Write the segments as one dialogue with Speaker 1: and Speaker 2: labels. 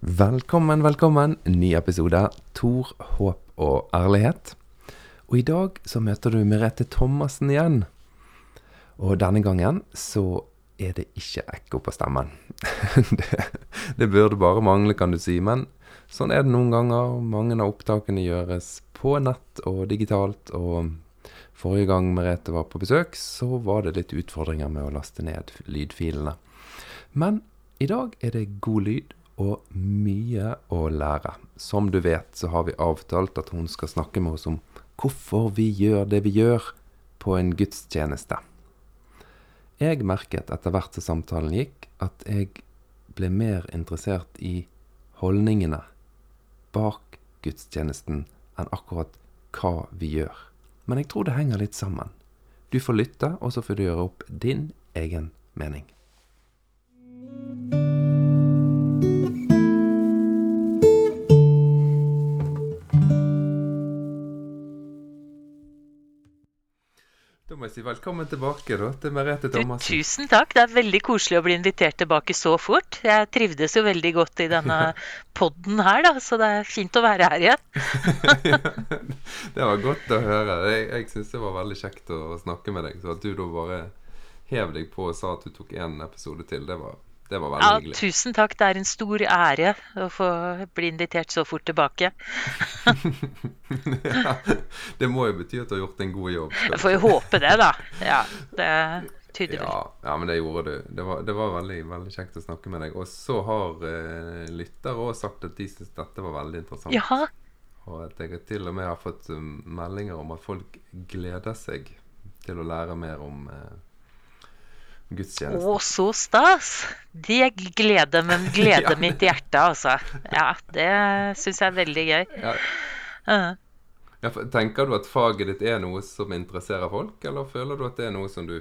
Speaker 1: Velkommen, velkommen. Ny episode. Tor, håp og ærlighet. Og i dag så møter du Merete Thomassen igjen. Og denne gangen så er det ikke ekko på stemmen. det, det burde bare mangle, kan du si. Men sånn er det noen ganger. Mange av opptakene gjøres på nett og digitalt. Og forrige gang Merete var på besøk, så var det litt utfordringer med å laste ned lydfilene. Men i dag er det god lyd og mye å lære. Som du vet, så har vi avtalt at hun skal snakke med oss om hvorfor vi gjør det vi gjør på en gudstjeneste. Jeg merket etter hvert som samtalen gikk, at jeg ble mer interessert i holdningene bak gudstjenesten enn akkurat hva vi gjør. Men jeg tror det henger litt sammen. Du får lytte, og så får du gjøre opp din egen mening. Si velkommen tilbake da, til Merete Thomassen.
Speaker 2: Tusen takk. Det er veldig koselig å bli invitert tilbake så fort. Jeg trivdes jo veldig godt i denne podden her, da, så det er fint å være her igjen.
Speaker 1: ja, det var godt å høre. Jeg, jeg syns det var veldig kjekt å snakke med deg. Så at du da bare hev deg på og sa at du tok én episode til, det var det var veldig
Speaker 2: ja,
Speaker 1: hyggelig.
Speaker 2: Tusen takk. Det er en stor ære å få bli invitert så fort tilbake.
Speaker 1: ja, det må jo bety at du har gjort en god jobb.
Speaker 2: Jeg får jo håpe det, da. Ja, det tyder
Speaker 1: ja, ja, men det gjorde du. Det var, det var veldig, veldig, kjekt å snakke med deg. Og så har eh, lyttere òg sagt at de syns dette var veldig interessant.
Speaker 2: Ja.
Speaker 1: Og at jeg til og med har fått um, meldinger om at folk gleder seg til å lære mer om eh, gudstjeneste.
Speaker 2: Å, så stas! Det gleder, men gleder ja, mitt hjerte, altså. Ja, det syns jeg er veldig gøy. Ja.
Speaker 1: Uh. Ja, tenker du at faget ditt er noe som interesserer folk, eller føler du at det er noe som du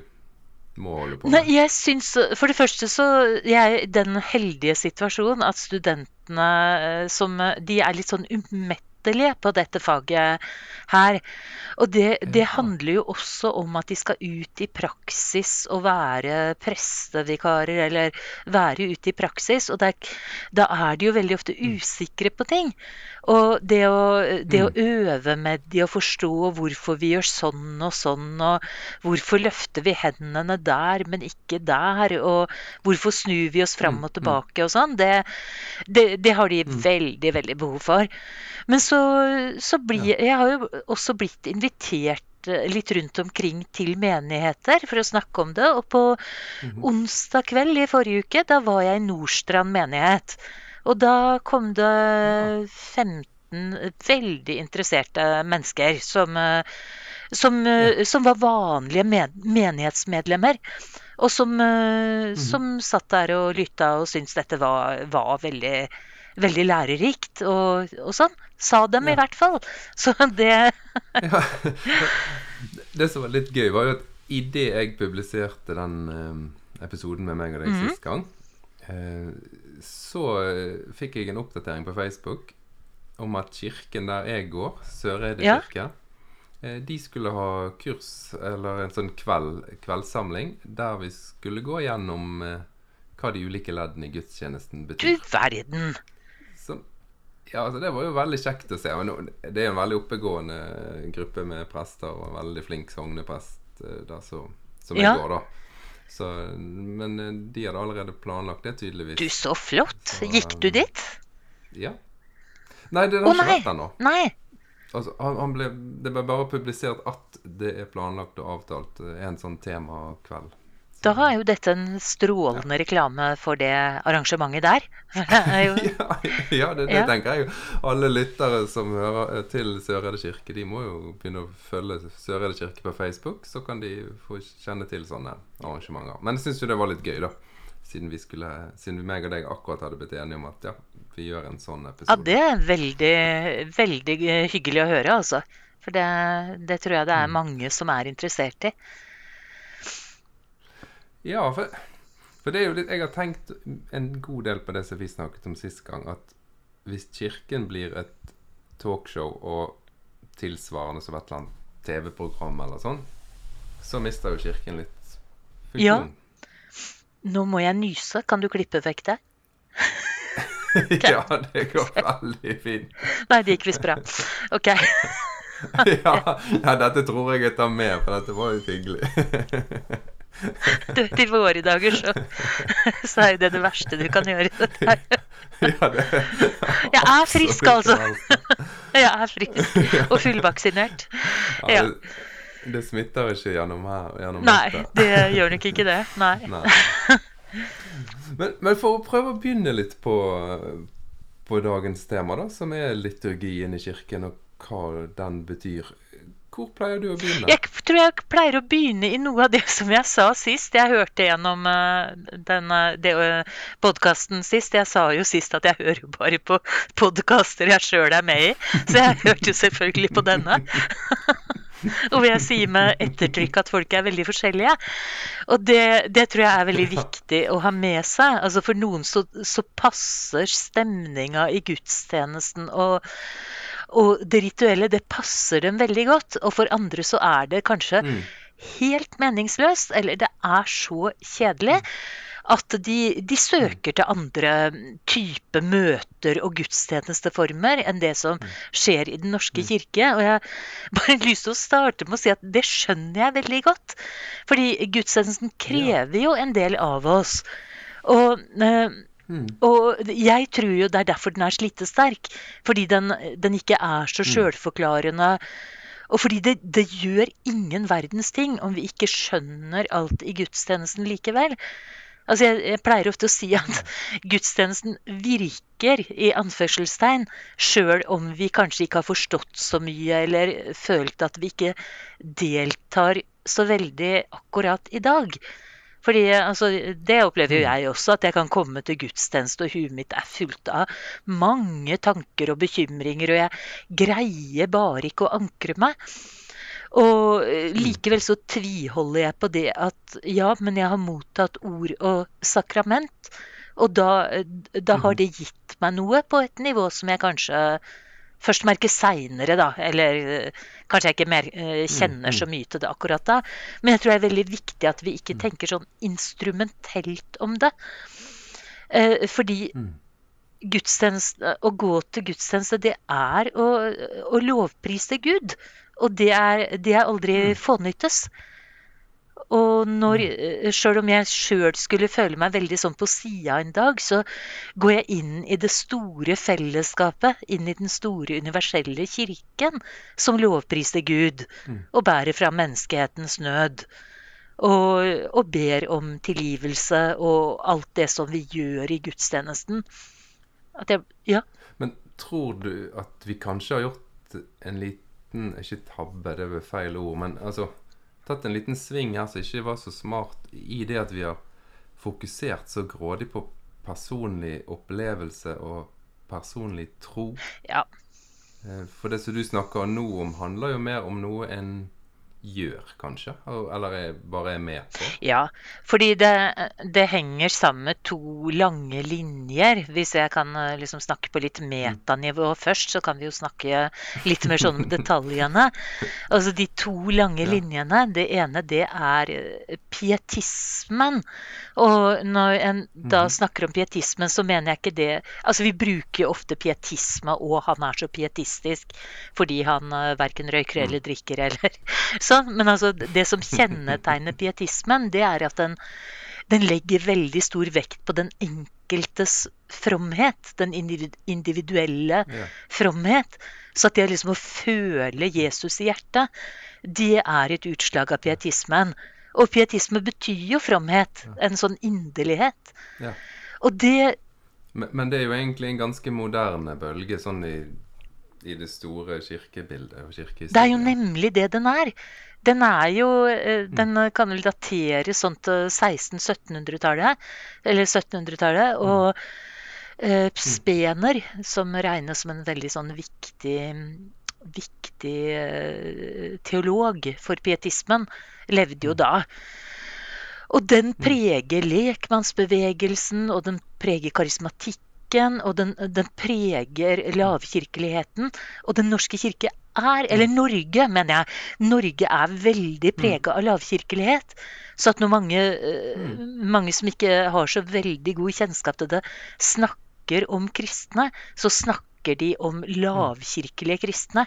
Speaker 1: må holde på med?
Speaker 2: Nei, jeg syns For det første så jeg er i den heldige situasjonen at studentene eh, som De er litt sånn umettelige på dette faget her. Og det, det, handler jo også om at de skal ut i praksis og være prestevikarer, eller være ute i praksis. Og der, da er de jo veldig ofte mm. usikre på ting. Og det å, det å, mm. øve med de og forstå hvorfor vi gjør sånn og sånn, og hvorfor løfter vi hendene der, men ikke der, og hvorfor snur vi oss fram mm, og tilbake og sånn, det, det, det har de veldig, veldig behov for. Men så, så blir Jeg har jo også blitt invitert eh, litt rundt omkring til menigheter for å snakke om det. Og på mm -hmm. onsdag kveld i forrige uke, da var jeg i Nordstrand menighet. Og da kom det 15 veldig interesserte mennesker som, eh, som, eh, som var vanlige menighetsmedlemmer. Og som, mm -hmm. som satt der og lytta og syntes dette var, var veldig veldig lærerikt og, og sånn. Sa dem i hvert fall. Så det ja.
Speaker 1: Det som var litt gøy, var jo at idet jeg publiserte den eh, episoden med meg og deg mm sist gang, eh, så eh, fikk jeg en oppdatering på Facebook om at kirken der jeg går, Søreide ja. kirke, de skulle ha kurs, eller en sånn kveld, kveldssamling, der vi skulle gå gjennom hva de ulike leddene i gudstjenesten betyr.
Speaker 2: Du verden!
Speaker 1: Ja, altså Det var jo veldig kjekt å se. Det er en veldig oppegående gruppe med prester, og en veldig flink sogneprest eh, der så, som jeg ja. går, da. Så, men eh, de hadde allerede planlagt det, tydeligvis.
Speaker 2: Du, så flott. Så, Gikk du dit?
Speaker 1: Ja. Nei, det har oh, ikke vært ennå.
Speaker 2: Nei.
Speaker 1: Altså, han, han ble, det ble bare publisert at det er planlagt og avtalt eh, en sånn temakveld.
Speaker 2: Da er jo dette en strålende reklame for det arrangementet der.
Speaker 1: ja, ja, det, det ja. tenker jeg jo. Alle lyttere som hører til Søreide kirke, de må jo begynne å følge Søreide kirke på Facebook. Så kan de få kjenne til sånne arrangementer. Men jeg syns jo det var litt gøy, da. Siden vi skulle, siden meg og deg akkurat hadde blitt enige om at ja, vi gjør en sånn episode.
Speaker 2: Ja, det er veldig, veldig hyggelig å høre, altså. For det, det tror jeg det er mm. mange som er interessert i.
Speaker 1: Ja, for, for, det er jo litt Jeg har tenkt en god del på det som vi snakket om sist gang, at hvis Kirken blir et talkshow og tilsvarende som et eller annet TV-program eller sånn, så mister jo Kirken litt funksjon.
Speaker 2: Ja. Nå må jeg nyse. Kan du klippe vekk det?
Speaker 1: ja, det går veldig fint.
Speaker 2: Nei, det gikk visst bra. OK.
Speaker 1: ja, ja, dette tror jeg jeg tar med, for dette var jo hyggelig.
Speaker 2: Du, til våre dager så, så er jo det det verste du kan gjøre. Dette her.
Speaker 1: ja, det,
Speaker 2: Jeg er frisk, altså. Jeg er frisk og fullvaksinert.
Speaker 1: Ja, det, det smitter ikke gjennom her. Gjennom
Speaker 2: Nei, det gjør nok ikke det. Nei.
Speaker 1: Nei. Men, men for å prøve å begynne litt på, på dagens tema, da, som er liturgien i kirken, og hva den betyr. Hvor pleier du å begynne?
Speaker 2: Jeg tror jeg pleier å begynne i noe av det som jeg sa sist. Jeg hørte gjennom uh, uh, podkasten sist. Jeg sa jo sist at jeg hører jo bare på podkaster jeg sjøl er med i. Så jeg hørte jo selvfølgelig på denne. Og vil jeg si med ettertrykk at folk er veldig forskjellige. Og det, det tror jeg er veldig viktig å ha med seg. Altså For noen så, så passer stemninga i gudstjenesten og, og det rituelle, det passer dem veldig godt. Og for andre så er det kanskje
Speaker 1: Mm.
Speaker 2: helt meningsløst, eller det er så kjedelig. At de, de søker til andre type møter og gudstjenesteformer enn det som skjer i Den norske kirke. Og jeg har bare lyst til å starte med å si at det skjønner jeg veldig godt. Fordi gudstjenesten krever jo en del av oss. Og eh,
Speaker 1: Mm.
Speaker 2: og jeg tror jo det er derfor den er slitesterk. Fordi den, den ikke er så sjølforklarende. Og fordi det, det gjør ingen verdens ting om vi ikke skjønner alt i gudstjenesten likevel. Altså jeg, jeg pleier ofte å si at gudstjenesten virker, i anførselstegn, sjøl om vi kanskje ikke har forstått så mye, eller følt at vi ikke deltar så veldig akkurat i dag. Fordi altså, Det opplever jo jeg også, at jeg kan komme til gudstjeneste, og huet mitt er fullt av mange tanker og bekymringer, og jeg greier bare ikke å ankre meg. Og eh, likevel så tviholder jeg på det at ja, men jeg har mottatt ord og sakrament. Og da, da har det gitt meg noe på et nivå som jeg kanskje først merke seinere, da. Eller eh, kanskje jeg ikke mer, eh, kjenner så mye til det akkurat da. Men jeg tror det er veldig viktig at vi ikke tenker sånn instrumentelt om det. Eh, fordi
Speaker 1: Mm.
Speaker 2: å gå til gudstjeneste, det er å, å lovprise Gud. Og det er, det er aldri fånyttes. Og når, sjøl om jeg sjøl skulle føle meg veldig sånn på sida en dag, så går jeg inn i det store fellesskapet, inn i den store universelle kirken, som lovpriser Gud og bærer fra menneskehetens nød. Og, og ber om tilgivelse og alt det som vi gjør i gudstjenesten. At jeg, ja.
Speaker 1: Men tror du at vi kanskje har gjort en liten Ikke tabbe, det er vel feil ord, men altså tatt en liten sving her som ikke var så smart i det at vi har fokusert så grådig på personlig opplevelse og personlig tro.
Speaker 2: ja.
Speaker 1: Eh, For det som du snakker nå om, handler jo mer om noe en gjør, kanskje? Eller er, bare er med på?
Speaker 2: Ja, fordi det, det henger sammen med to lange linjer. Hvis jeg kan eh, liksom snakke på litt metanivå først, så kan vi jo snakke litt mer sånn om detaljene. Altså de to lange linjene. Det ene det er eh, pietismen. Og når en da snakker om pietismen, så mener jeg ikke det Altså vi bruker ofte pietisme, og han er så pietistisk fordi han uh, verken røyker eller drikker eller sånn. Men altså det som kjennetegner pietismen, det er at den, den legger veldig stor vekt på den enkeltes fromhet. Den individuelle
Speaker 1: Ja.
Speaker 2: fromhet. Så at det liksom å føle Jesus i hjertet, det er et utslag av pietismen. Og pietisme betyr jo fromhet. En sånn inderlighet.
Speaker 1: Ja.
Speaker 2: Og det
Speaker 1: Men, men det er jo egentlig en ganske moderne bølge sånn i, i det store kirkebildet og kirkehistorien.
Speaker 2: Det er jo nemlig det den er. Den er jo eh, Den kan vel dateres sånn til 1600-1700-tallet. Eller 1700-tallet. Og eh, Spener, som regnes som en veldig sånn viktig viktig eh, teolog for pietismen, levde jo da. Og den preger lekmannsbevegelsen, og den preger karismatikken, og den, den preger lavkirkeligheten. Og Den norske kirke er, eller Norge, mener jeg, Norge er veldig prega av lavkirkelighet. Så at når mange, eh, mange som ikke har så veldig god kjennskap til det, snakker snakker om kristne, så snakker de om lavkirkelige kristne.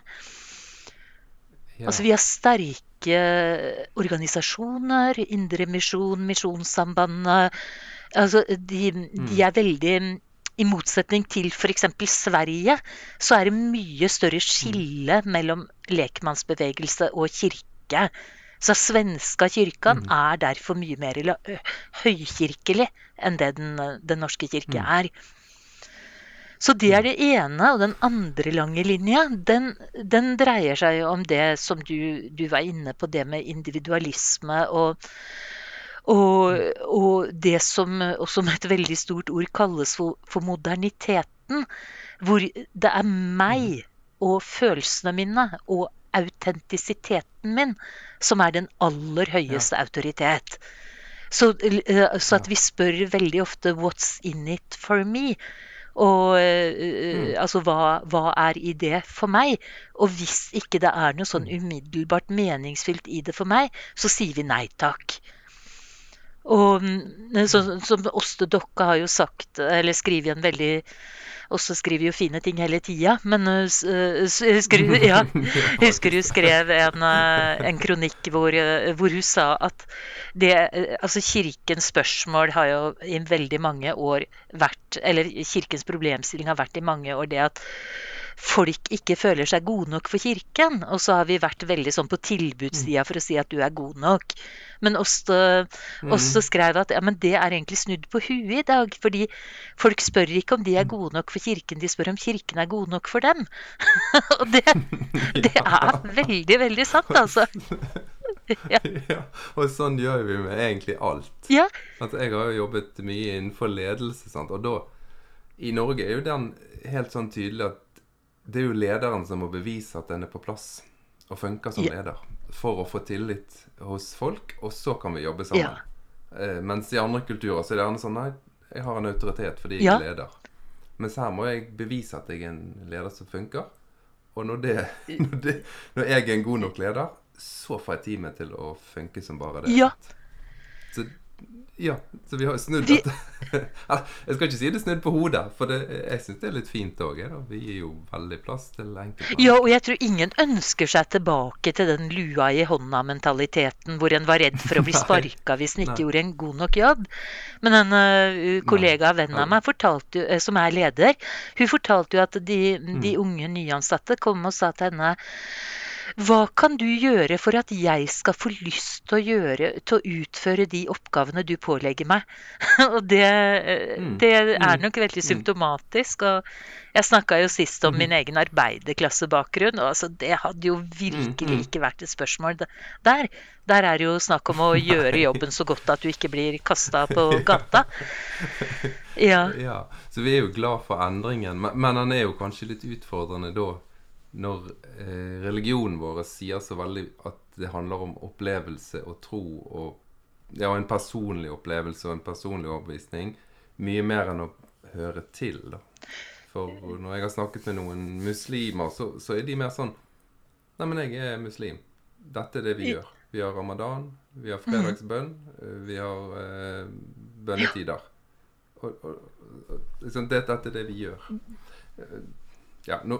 Speaker 1: Ja.
Speaker 2: Altså vi har sterke organisasjoner, Indremisjon, Misjonssambandet. Altså de, de er veldig I motsetning til f.eks. Sverige, så er det mye større skille mellom lekmannsbevegelse og kirke. Så svenska kyrkan er derfor mye mer høykirkelig enn det den, den norske kirke er. Så det er det ene. Og den andre lange linja, den, den dreier seg om det som du, du var inne på, det med individualisme og, og, og det som også med et veldig stort ord kalles for, for moderniteten. Hvor det er meg og følelsene mine og autentisiteten min som er den aller høyeste autoritet. Så, eh, så at vi spør veldig ofte 'what's in it for me'? Og mm. altså hva, hva er i det for meg? Og hvis ikke det er noe sånn umiddelbart meningsfylt i det for meg, så sier vi nei takk. Og mm, så, som Åste Dokka har jo sagt, eller skrevet en veldig Åste skriver jo fine ting hele tida, men uh, s- uh, skru, ja, husker hun skrev en, en kronikk hvor, hvor hun sa at det, altså kirkens spørsmål har jo i veldig mange år vært Eller kirkens problemstilling har vært i mange år det at folk ikke føler seg gode nok for kirken. Og så har vi vært veldig sånn på tilbudssida for å si at du er god nok. Men Åste Åste skrev at ja, men det er egentlig snudd på huet i dag. Fordi folk spør ikke om de er gode nok for kirken, de spør om kirken er god nok for dem. Og det, det er veldig, veldig sant, altså. Ja.
Speaker 1: ja. Og sånn gjør vi med egentlig alt.
Speaker 2: Ja,
Speaker 1: Altså, jeg har jo jobbet mye innenfor ledelse, sant? og da I Norge er jo den helt sånn tydelig at det er jo lederen som må bevise at den er på plass og funker som
Speaker 2: Ja.
Speaker 1: leder. For å få tillit hos folk, og så kan vi jobbe sammen.
Speaker 2: Ja.
Speaker 1: Eh, mens i andre kulturer så er det gjerne sånn Nei, jeg har en autoritet fordi jeg
Speaker 2: Ja.
Speaker 1: er leder. Mens her må jeg bevise at jeg er en leder som funker. Og når, det, når, det, når jeg er en god nok leder, så får jeg teamet til å funke som bare det.
Speaker 2: Ja.
Speaker 1: Så, ja, så vi har jo snudd dette. Jeg skal ikke si det er snudd på hodet, for det, jeg syns det er litt fint òg. Vi gir jo veldig plass til enkeltmennesker.
Speaker 2: Ja, og jeg tror ingen ønsker seg tilbake til den lua i hånda-mentaliteten hvor en var redd for å bli sparka hvis en ikke
Speaker 1: Nei.
Speaker 2: gjorde en god nok jobb. Men en uh, kollega og venn av meg fortalte eh, som er leder, hun fortalte jo at de, de
Speaker 1: Mm.
Speaker 2: unge nyansatte kom og sa til henne hva kan du gjøre for at jeg skal få lyst til å, gjøre, til å utføre de oppgavene du pålegger meg? og det,
Speaker 1: Mm.
Speaker 2: det er
Speaker 1: Mm.
Speaker 2: nok veldig
Speaker 1: Mm.
Speaker 2: symptomatisk. Og jeg snakka jo sist om min egen arbeiderklassebakgrunn, og altså, det hadde jo virkelig ikke vært et spørsmål der. Der er det jo snakk om å gjøre jobben så godt at du ikke blir kasta på gata. Ja.
Speaker 1: Ja, så vi er jo glad for endringen, men, men den er jo kanskje litt utfordrende da når eh, religionen vår sier så veldig at det handler om opplevelse og tro og ja, en personlig opplevelse og en personlig overbevisning. Mye mer enn å høre til, da. For når jeg har snakket med noen muslimer, så, så er de mer sånn Nei, men jeg er muslim. Dette er det vi gjør. Vi har ramadan, vi har fredagsbønn, eh, vi har eh, bønnetider. Og, og, og liksom, det, dette er det vi gjør. Ja, nå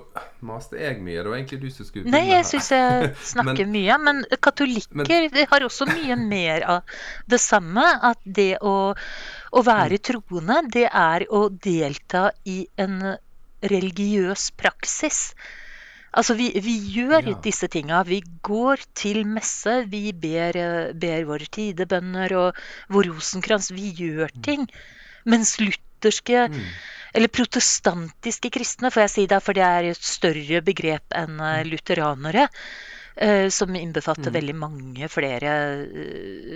Speaker 1: maste jeg mye. Det var egentlig du som skulle
Speaker 2: Nei, jeg syns jeg snakker
Speaker 1: Men-
Speaker 2: mye. Men katolikker
Speaker 1: Men-
Speaker 2: har også mye mer av det samme. At det å, å
Speaker 1: Mm.
Speaker 2: være troende, det er å delta i en religiøs praksis. Altså, vi, vi gjør
Speaker 1: Ja.
Speaker 2: disse tinga. Vi går til messe, vi ber, ber våre tidebønner og vår rosenkrans. Vi gjør ting. Mens lutherske
Speaker 1: Mm.
Speaker 2: Eller protestantiske kristne, får jeg si da, for det er et større begrep enn eh, lutheranere. eh, som innbefatter
Speaker 1: Mm.
Speaker 2: veldig mange flere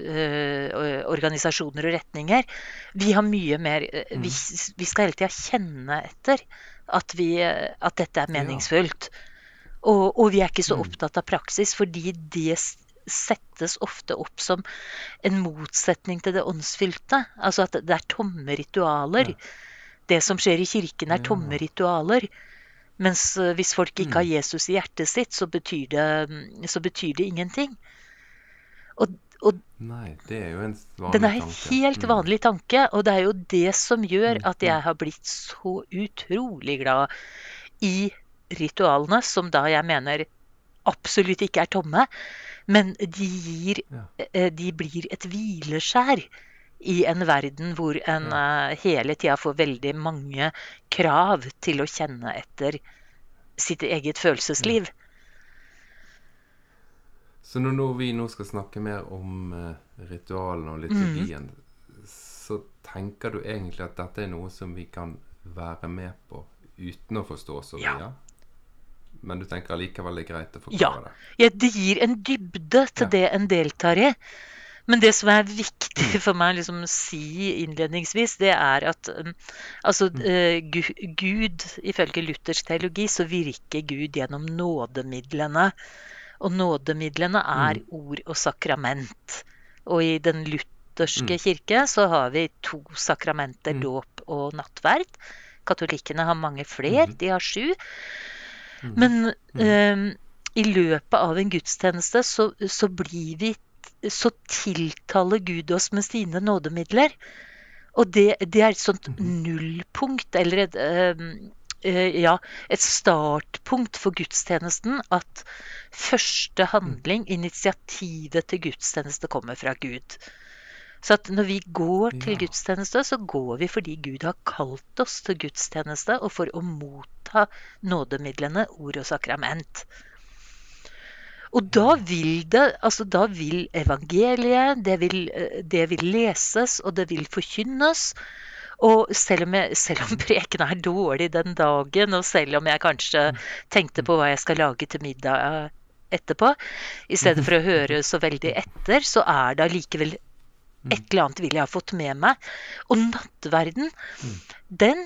Speaker 2: eh, organisasjoner og retninger. Vi har mye mer
Speaker 1: Mm.
Speaker 2: vi, vi skal hele tida kjenne etter at, vi, at dette er meningsfullt. Og, og vi er ikke så
Speaker 1: Mm.
Speaker 2: opptatt av praksis, fordi det settes ofte opp som en motsetning til det åndsfylte. Altså at det er tomme ritualer.
Speaker 1: Ja.
Speaker 2: Det som skjer i kirken, er tomme ritualer. Mens eh, hvis folk ikke
Speaker 1: Mm.
Speaker 2: har Jesus i hjertet sitt, så betyr det, så betyr det ingenting. Og, Og
Speaker 1: Nei, det er jo en vanlig
Speaker 2: den er en helt
Speaker 1: Mm.
Speaker 2: vanlig tanke, og det er jo det som gjør
Speaker 1: Mm,
Speaker 2: at jeg har blitt så utrolig glad i ritualene, som da jeg mener absolutt ikke er tomme, men de gir eh, De blir et hvileskjær i en verden hvor en eh, hele tida får veldig mange krav til å kjenne etter sitt eget følelsesliv.
Speaker 1: Så når vi nå skal snakke mer om eh, ritualene og liturgien,
Speaker 2: Mm.
Speaker 1: så tenker du egentlig at dette er noe som vi kan være med på uten å forstå så
Speaker 2: Ja.
Speaker 1: Men du tenker allikevel det er greit å
Speaker 2: Ja.
Speaker 1: det?
Speaker 2: Ja, det gir en dybde til
Speaker 1: Ja.
Speaker 2: det en deltar i. Men det som er viktig for meg å liksom si innledningsvis, det er at um, altså, eh, Gud, ifølge luthersk teologi, så virker Gud gjennom nådemidlene. Og nådemidlene er ord og sakrament. Og i den lutherske kirke så har vi to sakramenter,
Speaker 1: Mm.
Speaker 2: dåp og nattverd. Katolikkene har mange flere, de har sju. Men eh, i løpet av en gudstjeneste så, så blir vi Så tiltaler Gud oss med sine nådemidler. Og det, det er et sånt nullpunkt, eller et eh, eh, ja, et startpunkt for gudstjenesten at første handling, initiativet til gudstjeneste, kommer fra Gud. Så at når vi går til
Speaker 1: Ja.
Speaker 2: gudstjeneste, så går vi fordi Gud har kalt oss til gudstjeneste, og for å motta nådemidlene, ord og sakrament. Og da vil det, altså da vil evangeliet, det vil, eh, det vil leses, og det vil forkynnes. Og selv om, jeg, selv om preken er dårlig den dagen, og selv om jeg kanskje tenkte på hva jeg skal lage til middag eh, etterpå, i stedet for å høre så veldig etter, så er det allikevel et eller annet vil jeg ha fått med meg. Og nattverden, den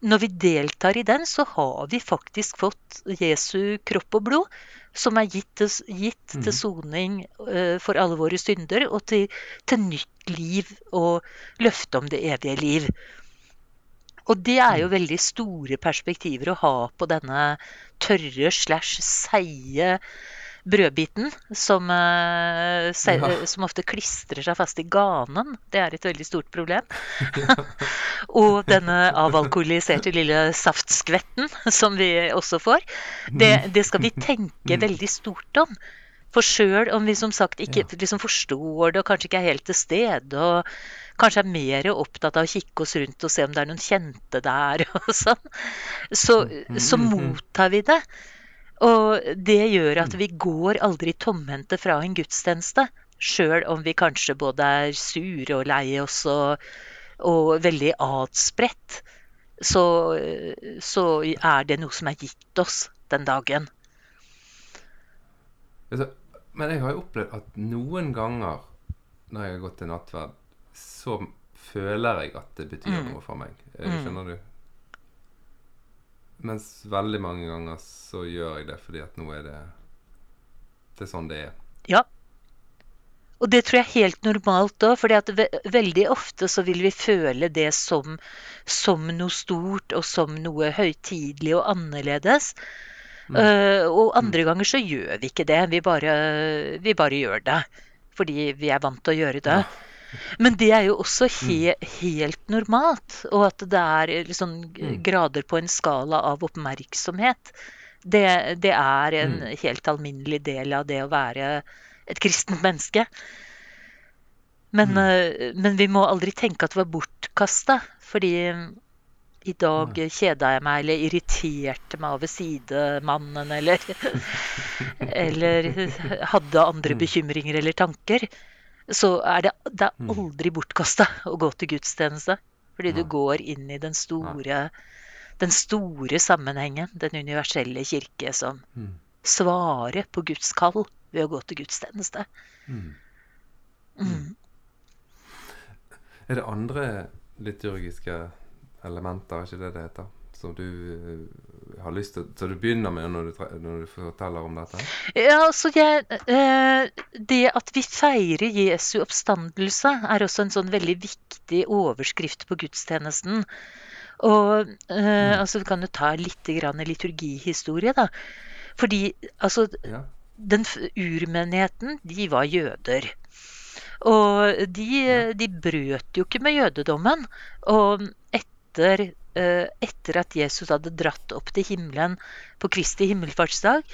Speaker 2: Når vi deltar i den, så har vi faktisk fått Jesu kropp og blod, som er gitt til, gitt til soning uh, for alle våre synder, og til, til nytt liv og løfte om det evige liv. Og det er jo veldig store perspektiver å ha på denne tørre slash seige brødbiten som, eh,
Speaker 1: Ja.
Speaker 2: som ofte klistrer seg fast i ganen. Det er et veldig stort problem. og denne avalkoholiserte lille saftskvetten som vi også får. Det, det skal vi tenke veldig stort om. For sjøl om vi som sagt ikke liksom forstår det, og kanskje ikke er helt til stede, og kanskje er mer opptatt av å kikke oss rundt og se om det er noen kjente der, og sånn, så, så mottar vi det. Og det gjør at vi går aldri tomhendte fra en gudstjeneste. Sjøl om vi kanskje både er sure og lei oss og, og veldig adspredt, så, så er det noe som er gitt oss den dagen.
Speaker 1: Altså, men jeg har jo opplevd at noen ganger når jeg har gått til nattverd, så føler jeg at det betyr
Speaker 2: Mm.
Speaker 1: noe for meg. Eh, Skjønner du? Mens veldig mange ganger så gjør jeg det fordi at nå er det Det er sånn det er.
Speaker 2: Ja. Og det tror jeg er helt normalt òg, for veldig ofte så vil vi føle det som, som noe stort og som noe høytidelig og annerledes. Eh, og andre ganger så gjør vi ikke det. Vi bare, vi bare gjør det. Fordi vi er vant til å gjøre det. Men det er jo også he helt normalt. Og at det er liksom grader på en skala av oppmerksomhet. Det, det er en helt alminnelig del av det å være et kristent menneske. Men, eh, men vi må aldri tenke at det var bortkasta. Fordi i dag kjeda jeg meg eller irriterte meg over sidemannen eller Eller hadde andre bekymringer eller tanker. Så er det, det er aldri bortkasta å gå til gudstjeneste. Fordi du går inn i den store, den store sammenhengen, den universelle kirke, som svarer på Guds kall ved å gå til gudstjeneste. Mm.
Speaker 1: Er det andre liturgiske elementer, er ikke det det heter, som du eh, har lyst til Så du begynner med når du, når du forteller om dette?
Speaker 2: Ja, altså jeg, eh, Det at vi feirer Jesu oppstandelse, er også en sånn veldig viktig overskrift på gudstjenesten. Og mm. altså Vi kan jo ta litt grann liturgihistorie, da. Fordi altså
Speaker 1: Ja.
Speaker 2: den urmenigheten, de var jøder. Og de, de brøt jo ikke med jødedommen. Og etter, eh, etter at Jesus hadde dratt opp til himmelen på Kristi himmelfartsdag,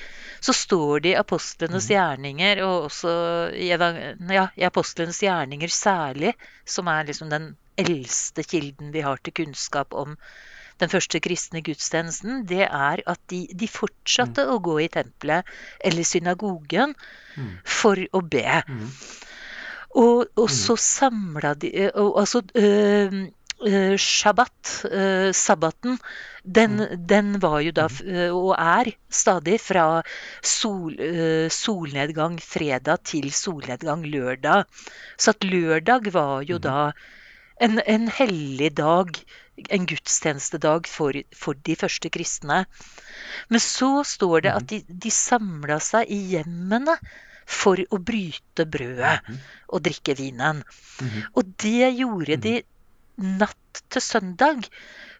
Speaker 2: så står det i apostlenes gjerninger, og også i, ja, i apostlenes gjerninger særlig, som er liksom den eldste kilden vi har til kunnskap om den første kristne gudstjenesten, det er at de, de fortsatte mm. å gå i tempelet eller synagogen mm. for å be. Mm. Og, og, så samla de og, Altså øh, Shabbat, uh, sabbaten, den, mm. den, var jo da, uh, og er stadig, fra sol, solnedgang fredag til solnedgang lørdag. Så at lørdag var jo mm. da en, en hellig dag en gudstjenestedag for, for, de første kristne. Men så står det at de, de samla seg i hjemmene for å bryte brødet og drikke vinen. Og det gjorde de. Natt til søndag.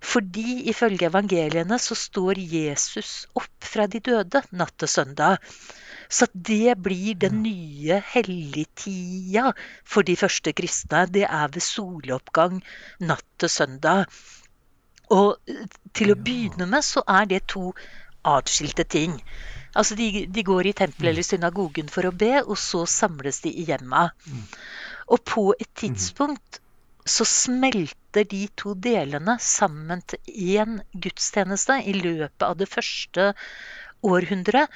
Speaker 2: Fordi ifølge evangeliene så står Jesus opp fra de døde natt til søndag. Så det blir den nye helligtida for de første kristne. Det er ved soloppgang natt til søndag. Og til å begynne med så er det to atskilte ting. Altså de, de går i tempelet eller synagogen for å be, og så samles de i hjemma. Og på et tidspunkt så smelter de to delene sammen til én gudstjeneste i løpet av det første århundret.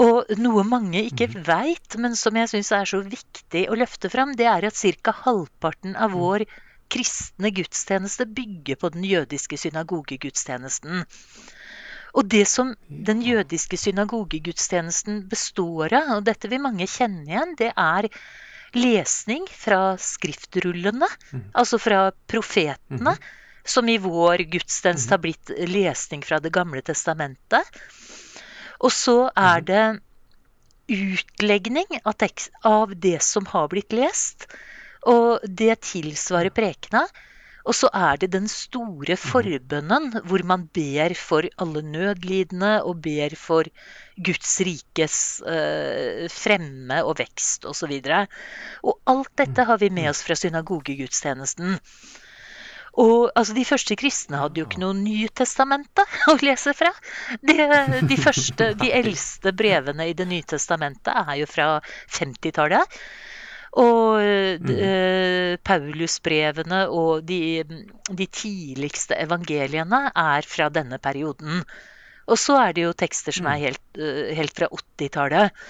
Speaker 2: Og noe mange ikke mm. veit, men som jeg syns er så viktig å løfte fram, det er at ca. halvparten av mm. vår kristne gudstjeneste bygger på den jødiske synagogegudstjenesten. Og det som den jødiske synagogegudstjenesten består av, og dette vil mange kjenne igjen, det er lesning fra skriftrullene, mm. altså fra profetene, som i vår gudstjeneste har blitt lesning fra Det gamle testamentet. Og så er mhm. det utlegning av, tekst, av det som har blitt lest. Og det tilsvarer prekena. Og så er det den store mhm. forbønnen, hvor man ber for alle nødlidende og ber for Guds rikes eh, fremme og vekst osv. Og, så og alt dette har vi med mhm. oss fra synagogegudstjenesten. Og altså, De første kristne hadde jo ikke noe Nytestamentet å lese fra. De, de, første, de eldste brevene i Det nye testamentet er jo fra 50-tallet. Og mm. eh, Paulusbrevene og de, de, tidligste evangeliene er fra denne perioden. Og så er det jo tekster som er mm. helt, uh, helt fra 80-tallet.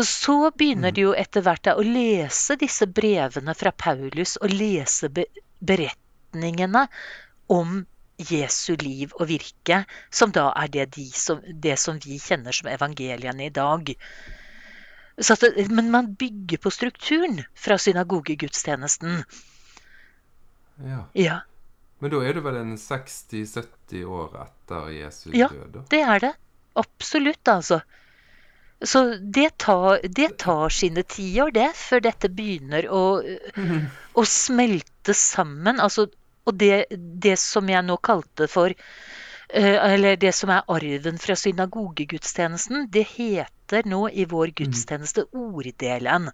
Speaker 2: Og så begynner mm. de jo etter hvert å lese disse brevene fra Paulus og lese be beretningene om Jesu liv og virke, som da er det, de som, det som vi kjenner som evangeliene i dag. Det, men man bygger på strukturen fra synagogegudstjenesten.
Speaker 1: Ja.
Speaker 2: ja.
Speaker 1: Men da er det vel en 60-70 år etter Jesu død?
Speaker 2: Ja, det er det. Absolutt, altså. Så det tar, det tar sine tiår, det, før dette begynner å, å smelte sammen. Altså og det, det som jeg nå kalte for eh, Eller det som er arven fra synagogegudstjenesten, det heter nå i vår mm. gudstjeneste orddelen.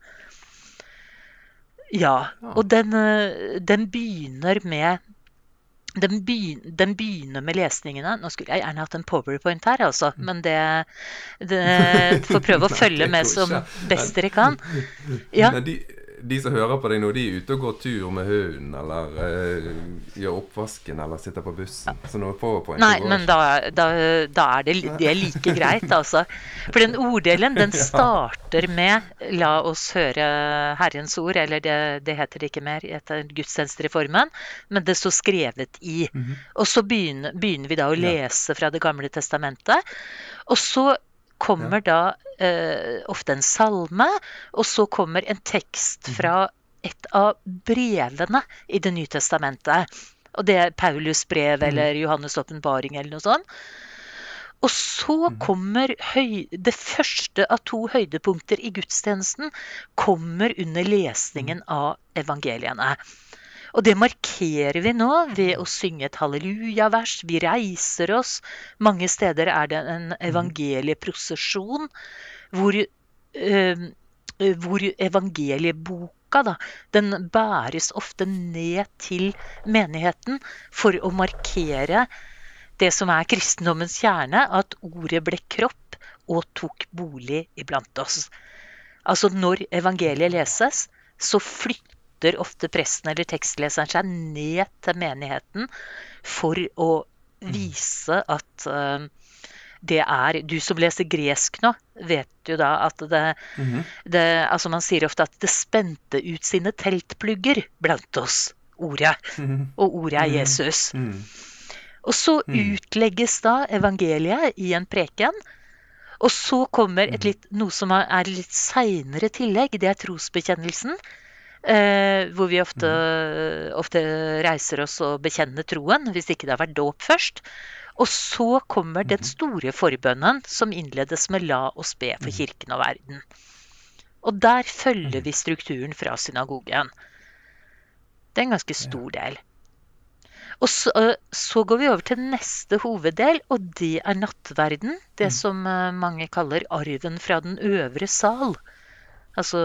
Speaker 2: Ja. Og den, eh, den begynner med den begynner, med lesningene. Nå skulle jeg gjerne hatt en powerpoint her, altså. Mm. Men det, det Får prøve å følge med som best dere kan.
Speaker 1: Ja. de, de som hører på deg nå, de er ute og går tur med hunden, eller uh, gjør oppvasken, eller sitter på bussen. Så noe powerpoint
Speaker 2: Nei, men da, da, da, er det, det er like greit, altså. For den orddelen, den starter med 'La oss høre Herrens ord', eller det, det heter det ikke mer etter gudstjenestereformen, men det står skrevet i. -hmm. Og så begynner, begynner, vi da å lese fra Det gamle testamentet. Og så kommer da eh, ofte en salme, og så kommer en tekst mhm. fra et av brevene i Det nye testamentet. Og det er Paulus brev mm. eller Johannes' åpenbaring eller noe sånt. Og så mhm. kommer høy, det første av to høydepunkter i gudstjenesten kommer under lesningen mhm. av evangeliene. Og det markerer vi nå ved å synge et hallelujavers. Vi reiser oss. Mange steder er det en mhm. evangelieprosesjon hvor, eh, hvor evangelieboka da, den bæres ofte ned til menigheten for å markere det som er kristendommens kjerne, at ordet ble kropp og tok bolig iblant oss. Altså når evangeliet leses, så flytter ofte presten eller tekstleseren seg ned til menigheten for å vise at uh, det er Du som leser gresk nå, vet jo da at det, mm -hmm. det Altså man sier ofte at det spente ut sine teltplugger blant oss, ordet. Mm -hmm. Og ordet er mhm. Jesus. Mm -hmm. Og så mhm. utlegges da evangeliet i en preken. Og så kommer et mhm. litt, noe som er litt seinere tillegg. Det er trosbekjennelsen. Eh, hvor vi ofte, ofte, reiser oss og bekjenner troen, hvis ikke det har vært dåp først. Og så kommer den mhm. store forbønnen som innledes med 'la oss be for mhm. kirken og verden'. Og der følger vi strukturen fra synagogen. Det er en ganske stor del. Og så, så, går vi over til neste hoveddel, og det er nattverden. Det som mange kaller arven fra den øvre sal. Altså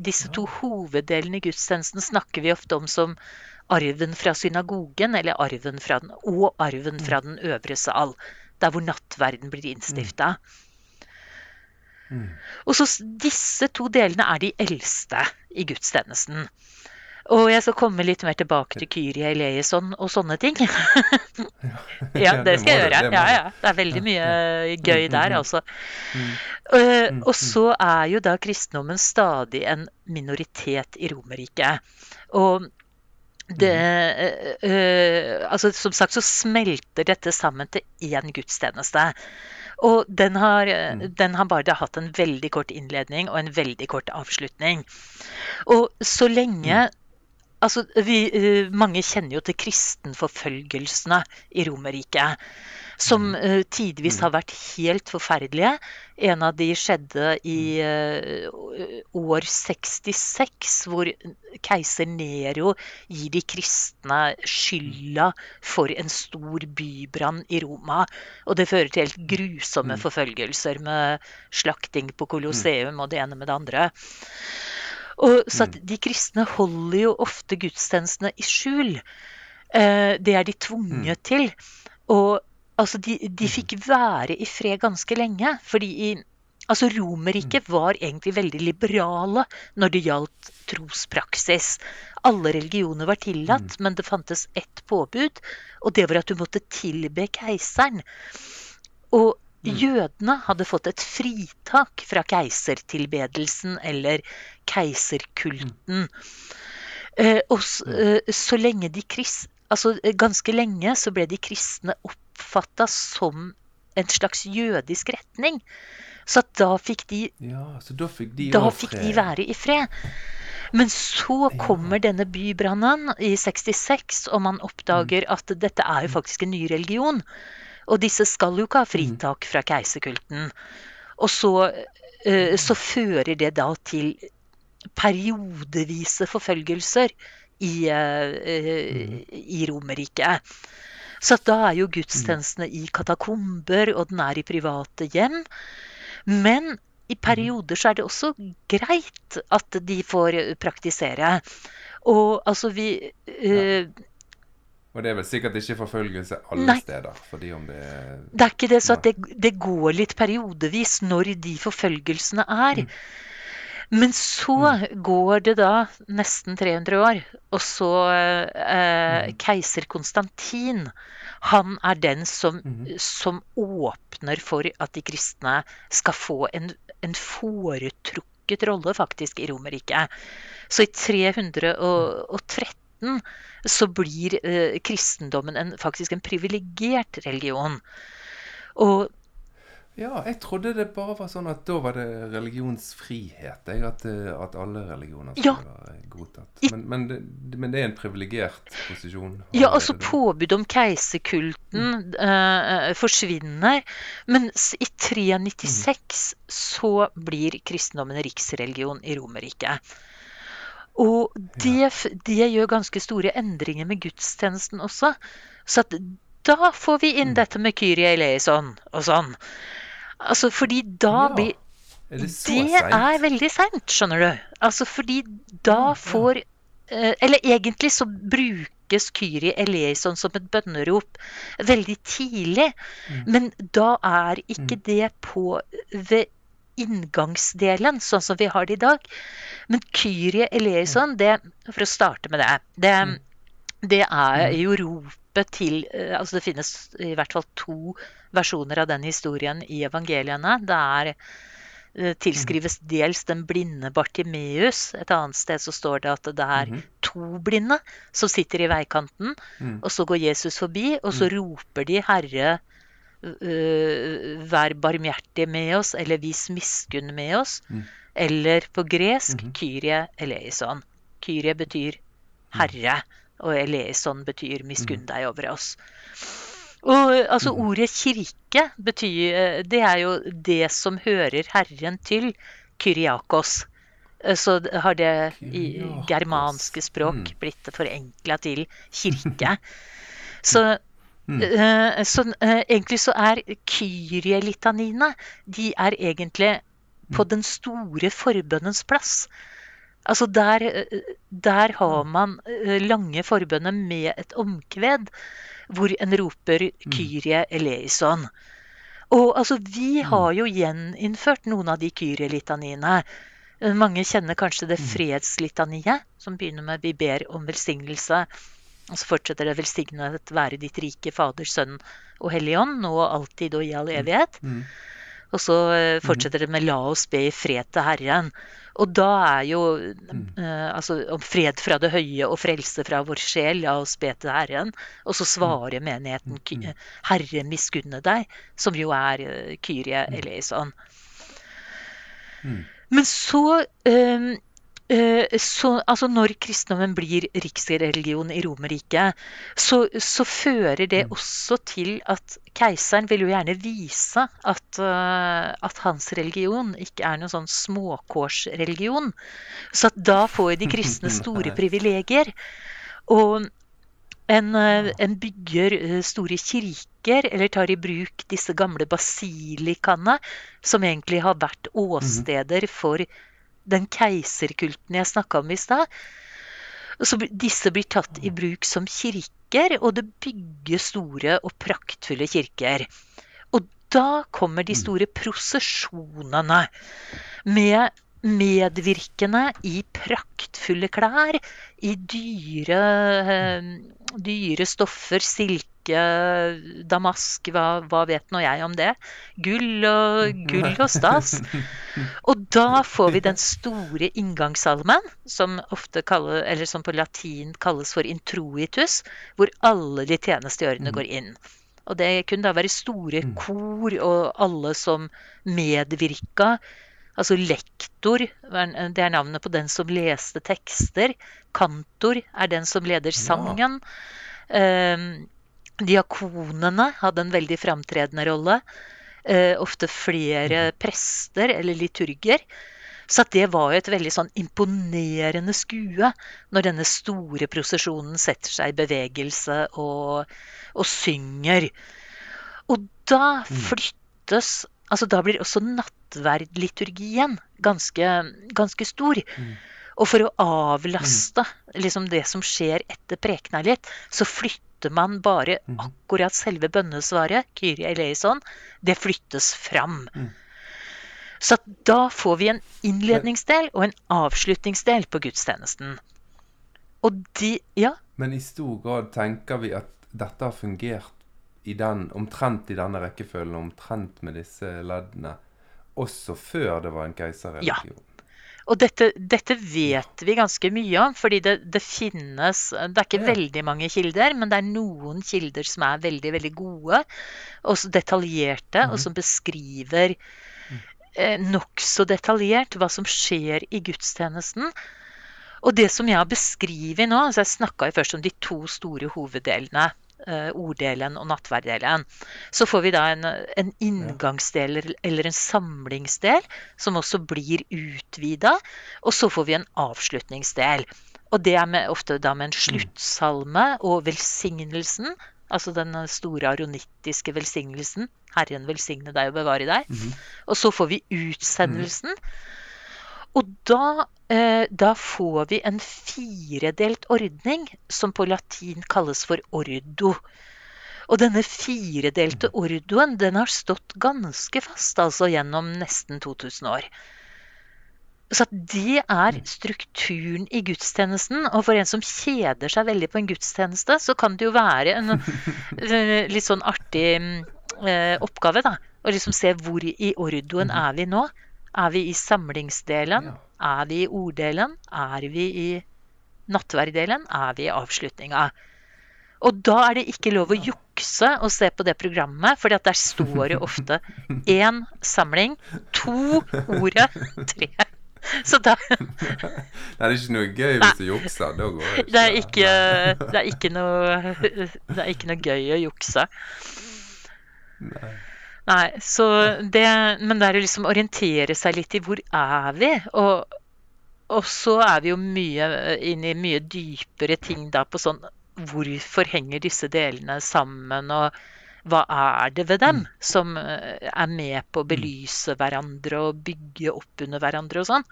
Speaker 2: disse to hoveddelene i gudstjenesten snakker vi ofte om som arven fra synagogen eller arven fra den, og arven fra den øvre sal. Der hvor nattverden blir innstifta. Mm. Og så Disse to delene er de eldste i gudstjenesten. Og jeg skal komme litt mer tilbake til Kyrie eleison og sånne ting. ja, det skal jeg gjøre. Ja, ja. Det er veldig mye gøy der, altså. Og så er jo da kristendommen stadig en minoritet i Romerriket. Og det, øh, altså Som sagt så smelter dette sammen til én gudstjeneste. Og den har, mm. den har, bare hatt en veldig kort innledning og en veldig kort avslutning. Og så lenge mm. Altså, vi, mange kjenner jo til kristenforfølgelsene i Romerriket som uh, tidvis mm. har vært helt forferdelige. En av de skjedde i uh, år 66, hvor keiser Nero gir de kristne skylda for en stor bybrann i Roma. Og det fører til helt grusomme mm. forfølgelser med slakting på Colosseum og det ene med det andre. Og, så at de kristne holder jo ofte gudstjenestene i skjul. Uh, det er de tvunget til. Og Altså, de, de, mm. fikk være i fred ganske lenge. fordi i, altså Romerriket mm. var egentlig veldig liberale når det gjaldt trospraksis. Alle religioner var tillatt, mm. men det fantes ett påbud, og det var at du måtte tilbe keiseren. Og mm. Jødene hadde fått et fritak fra keisertilbedelsen eller keiserkulten. Eh, og så, eh, så lenge de krist, altså Ganske lenge så ble de kristne opp oppfatta som en slags jødisk retning. Så da fikk de,
Speaker 1: ja, da fikk de,
Speaker 2: da fikk de være i fred. Men så kommer denne bybrannen i 66, og man oppdager mm. at dette er jo faktisk en ny religion. Og disse skal jo ikke ha mm. fritak fra keiserkulten. Og så, uh, så fører det da til periodevise forfølgelser i, uh, uh, i Romerriket. Så da er jo gudstjenestene i katakomber, og den er i private hjem. Men i perioder så er det også greit at de får praktisere. Og altså vi uh,
Speaker 1: og det er vel sikkert ikke forfølgelse alle nei, steder? fordi om Det
Speaker 2: Det er ikke det, så det, det, går litt periodevis når de forfølgelsene er. Mm. Men så mm. går det da nesten 300 år, og så eh, mm. Keiser Konstantin han er den som, mm. som, åpner for at de kristne skal få en, en foretrukket rolle, faktisk, i Romerriket. Så i 313 så blir eh, kristendommen en, faktisk en privilegert religion. Og
Speaker 1: ja, jeg trodde det bare var sånn at da var det religionsfrihet. Jeg, at, eh, at, alle religioner skulle ja. være godtatt. Men, men, det, men, det, er en privilegert posisjon?
Speaker 2: Ja, altså påbud om keiserkulten mm. uh, forsvinner. Mens i 396 mm. så blir kristendommen riksreligion i Romerriket. Og det, det, gjør ganske store endringer med gudstjenesten også. Så da får vi inn mm. dette med Kyrie eleison og sånn. Altså, fordi da, ja. blir,
Speaker 1: Er det
Speaker 2: Det er veldig seint, skjønner du. Altså fordi da får eh, Eller egentlig så brukes Kyrie eleison som et bønnerop veldig tidlig. Men da er ikke det på ved inngangsdelen, sånn som vi har det i dag. Men Kyrie eleison, det, for å starte med det, det, det er jo ropet til eh, Altså det finnes i hvert fall to versjoner av den historien i evangeliene. Det er eh, tilskrives dels den blinde Bartimeus. Et annet sted så står det at det er to blinde som sitter i veikanten. Og så går Jesus forbi, og så roper de 'Herre, vær barmhjertig med oss', eller 'vis miskunn med oss'. Eller på gresk 'Kyrie eleison'. Kyrie betyr herre, og eleison betyr 'miskunn deg over oss'. Og altså ordet kirke betyr Det er jo det som hører Herren til. Kyriakos. Eh, Så har det i germanske språk
Speaker 1: Mm.
Speaker 2: blitt forenkla til kirke. Så, eh, så eh, egentlig så er kyrielitaniene De er egentlig på den store forbønnens plass. Altså der, eh, der har man eh, lange forbønner med et omkved, hvor en roper 'Kyrie eleison'. Og altså, vi har jo gjeninnført noen av de kyrielitaniene. Eh, Mange kjenner kanskje det fredslitaniet, som begynner med 'Vi ber om velsignelse'. Og så fortsetter det 'Velsignet være ditt rike Fader, Sønn og Hellig Ånd', nå og alltid og i all evighet. Og så eh, fortsetter det med 'La oss be i fred til Herren'. Og da er jo eh, altså om fred fra det høye og frelse fra vår sjel, la oss be til Herren. Og så svarer menigheten 'Herre, miskunne deg', som jo er Kyrie, Kyrie eleison. Men så, eh, eh, så Altså, når kristendommen blir riksreligion i Romerriket, så, så fører det også til at keiseren vil jo gjerne vise at, eh, at hans religion ikke er noen sånn småkårsreligion. Så da får de kristne store privilegier. Og en, eh, en bygger eh, store kirker, eller tar i bruk disse gamle basilikaene, som egentlig har vært åsteder for den keiserkulten jeg snakka om i stad. Disse blir tatt i bruk som kirker, og det bygges store og praktfulle kirker. Og da kommer de store prosesjonene med medvirkende i praktfulle klær, i dyre, eh, dyre stoffer, silke, damask, hva, hva vet nå jeg om det? Gull og, gull og stas. Og da får vi den store inngangssalmen, som, ofte kalle, eller som på latin kalles for introitus, hvor alle de tjenestegjørende går inn. Og det kunne da være store kor og alle som medvirka. Altså lektor, det er navnet på den som leste tekster. Kantor er den som leder sangen. Eh, diakonene hadde en veldig framtredende rolle. Eh, ofte flere prester eller liturger. Så det var jo et veldig sånn imponerende skue når denne store prosesjonen setter seg i bevegelse og, og synger. Og da flyttes Altså da blir også nattverdliturgien ganske, ganske stor. Og for å avlaste liksom det som skjer etter prekena litt, så flytter man bare akkurat selve bønnesvaret, Kyrie eleison, det flyttes fram. Så da får vi en innledningsdel og en avslutningsdel på gudstjenesten. Og de Ja?
Speaker 1: Men i stor grad tenker vi at dette har fungert i den, omtrent i denne rekkefølgen, omtrent med disse leddene, også før det var en keiserreligion.
Speaker 2: Og dette, dette vet vi ganske mye om, fordi det, det finnes Det er ikke
Speaker 1: Ja.
Speaker 2: veldig mange kilder, men det er noen kilder som er veldig, veldig gode og så detaljerte, og som beskriver eh, nokså detaljert hva som skjer i gudstjenesten. Og det som jeg har beskrevet nå altså Jeg snakka først om de to store hoveddelene. Eh, orddelen og nattverdelen. Så får vi da en, en inngangsdel eller- en samlingsdel som også blir utvida. Og så får vi en avslutningsdel. Og det er med, ofte da med en sluttsalme og velsignelsen Altså den store aronittiske velsignelsen. Herren velsigne deg og bevare deg. Og så får vi utsendelsen. Og da, eh, da får vi en firedelt ordning som på latin kalles for ordo. Og denne firedelte ordoen den har stått ganske fast altså gjennom nesten 2000 år. Så det er strukturen i gudstjenesten. Og for en som kjeder seg veldig på en gudstjeneste, så kan det jo være en eh, litt sånn artig eh, oppgave, da. Å liksom se hvor i ordoen er vi nå. Er vi i samlingsdelen?
Speaker 1: Ja.
Speaker 2: Er vi i orddelen? Er vi i nattverdelen? Er vi i avslutninga? Og da er det ikke lov å jukse og se på det programmet, for der står det ofte én samling, to ordet, tre. Så da
Speaker 1: det er ikke noe gøy hvis du jukser. Da går det ikke.
Speaker 2: det er ikke, det er ikke, noe, det er ikke noe gøy å jukse.
Speaker 1: Nei.
Speaker 2: Nei, så det Men det er å liksom orientere seg litt i hvor er vi? Og, og så er vi jo mye inn i mye dypere ting da på sånn Hvorfor henger disse delene sammen, og hva er det ved dem som eh, er med på å belyse hverandre og bygge opp under hverandre og sånn?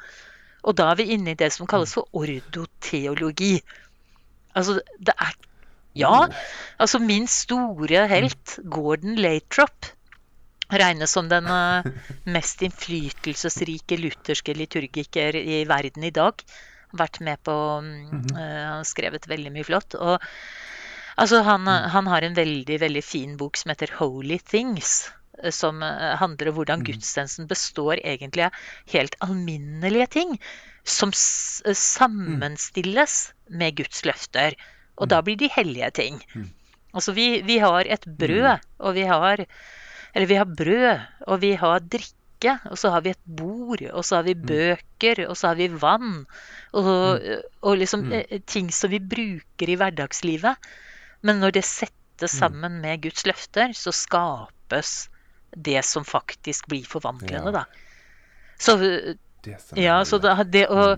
Speaker 2: Og da er vi inne i det som kalles for ordoteologi. Altså, det er Ja, altså min store helt, Gordon Lathrop, regnes som den eh, mest innflytelsesrike lutherske liturgiker i verden i dag. Vært med på mm, har skrevet veldig mye flott. Og altså, han, han har en veldig, veldig fin bok som heter 'Holy Things'. eh, Som handler om hvordan gudstjenesten består egentlig av helt alminnelige ting. Som sammenstilles med Guds løfter. Og da blir de hellige ting. Altså vi, vi har et brød, og vi har Eller vi har brød, og vi har drikke, og så har vi et bord, og så har vi bøker, og så har vi vann. Og, og liksom eh, ting som vi bruker i hverdagslivet. Men når det settes sammen med Guds løfter, så skapes det som faktisk blir forvandlende, da. Så ja, så det, det å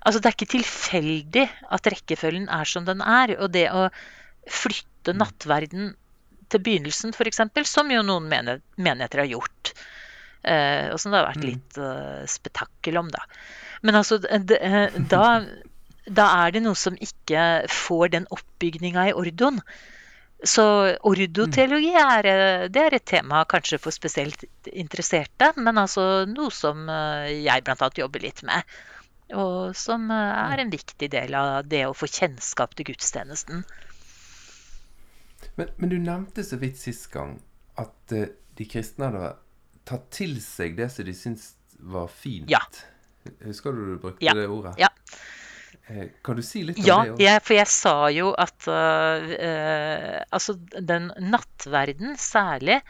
Speaker 2: Altså, det er ikke tilfeldig at rekkefølgen er som den er. Og det å flytte nattverden til begynnelsen, f.eks., som jo noen menigheter har gjort. Eh, og som det har vært litt eh, spetakkel om, da. Men altså, det, eh, da, da er det noe som ikke får den oppbygninga i ordoen. Så ordoteologi er, eh, det er et tema kanskje for spesielt interesserte, men altså noe som jeg bl.a. jobber litt med. Og som er en viktig del av det å få kjennskap til gudstjenesten.
Speaker 1: Men, men du nevnte så vidt sist gang at uh, de kristne hadde tatt til seg det som de syntes var fint.
Speaker 2: Ja.
Speaker 1: Husker du du brukte
Speaker 2: Ja.
Speaker 1: det ordet?
Speaker 2: Ja.
Speaker 1: Eh, Kan du si litt om
Speaker 2: Ja,
Speaker 1: det?
Speaker 2: jeg, for jeg sa jo at uh, altså den nattverden særlig,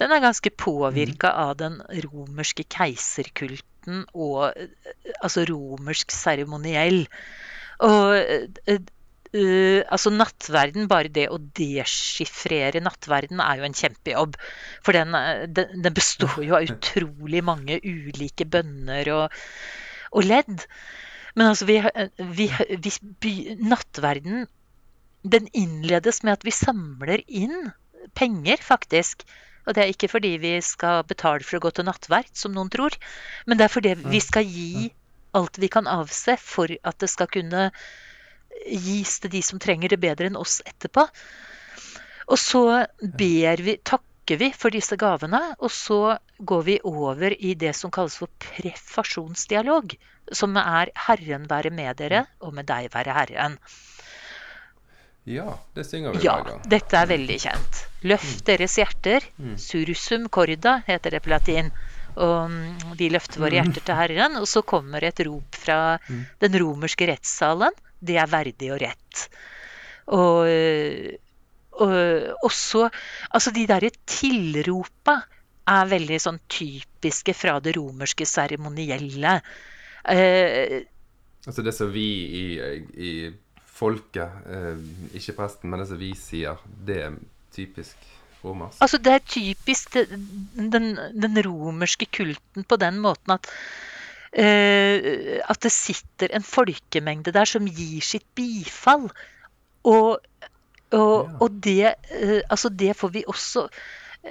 Speaker 2: den er ganske påvirka av den romerske keiserkulten og altså romersk seremoniell. Og øh, altså nattverden, bare det å deschiffrere nattverden er jo en kjempejobb. For den, øh, den, den består jo av utrolig mange ulike bønner og, og ledd. Men altså, vi, vi, vi, by- nattverden den innledes med at vi samler inn penger, faktisk. Og det er ikke fordi vi skal betale for å gå til nattverd, som noen tror. Men det er fordi vi skal gi alt vi kan avse for at det skal kunne gis til de som trenger det bedre enn oss etterpå. Og så ber vi, takker vi for disse gavene, og så går vi over i det som kalles for prefasjonsdialog. Som er 'Herren være med dere, og med deg være Herren'.
Speaker 1: Ja, det synger vi
Speaker 2: Ja,
Speaker 1: hver gang.
Speaker 2: dette er veldig kjent. Løft deres hjerter. Sursum corda heter det på latin. Og mm, vi løfter våre hjerter til Herren, og så kommer et rop fra den romerske rettssalen. Det er verdig og rett. Og, og, også Altså, de derre tilropa er veldig sånn typiske fra det romerske seremonielle. Eh,
Speaker 1: Altså det som vi i, i folket, eh, ikke presten, men det som vi sier, det er typisk romersk.
Speaker 2: Altså, det er typisk den, den romerske kulten på den måten at at det sitter en folkemengde der som gir sitt bifall. Og Og,
Speaker 1: Ja.
Speaker 2: og det, eh, altså det får vi også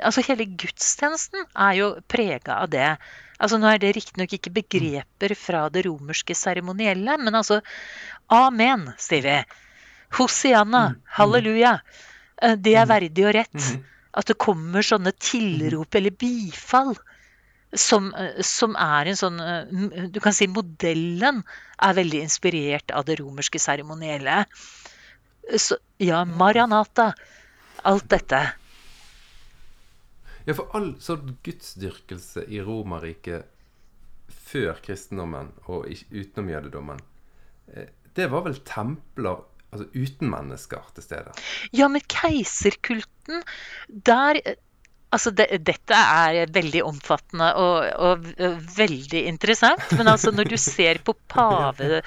Speaker 2: Altså hele gudstjenesten er jo prega av det. Altså Nå er det riktignok ikke begreper fra det romerske seremonielle, men altså Amen, sier vi. Hosianna,
Speaker 1: Mm, mm.
Speaker 2: halleluja. Eh, Det er
Speaker 1: Mhm.
Speaker 2: verdig og rett. At det kommer sånne tilrop eller bifall som, eh, som er en sånn eh, Du kan si modellen er veldig inspirert av det romerske seremonielle. Så ja, Maranata. Alt dette.
Speaker 1: Ja, for all sånn gudsdyrkelse i Romerriket før kristendommen og utenom jødedommen, eh, det var vel templer altså uten mennesker til stede?
Speaker 2: Ja, men keiserkulten, der Altså, det, dette er veldig omfattende og, og veldig interessant. Men altså, når du ser på pave,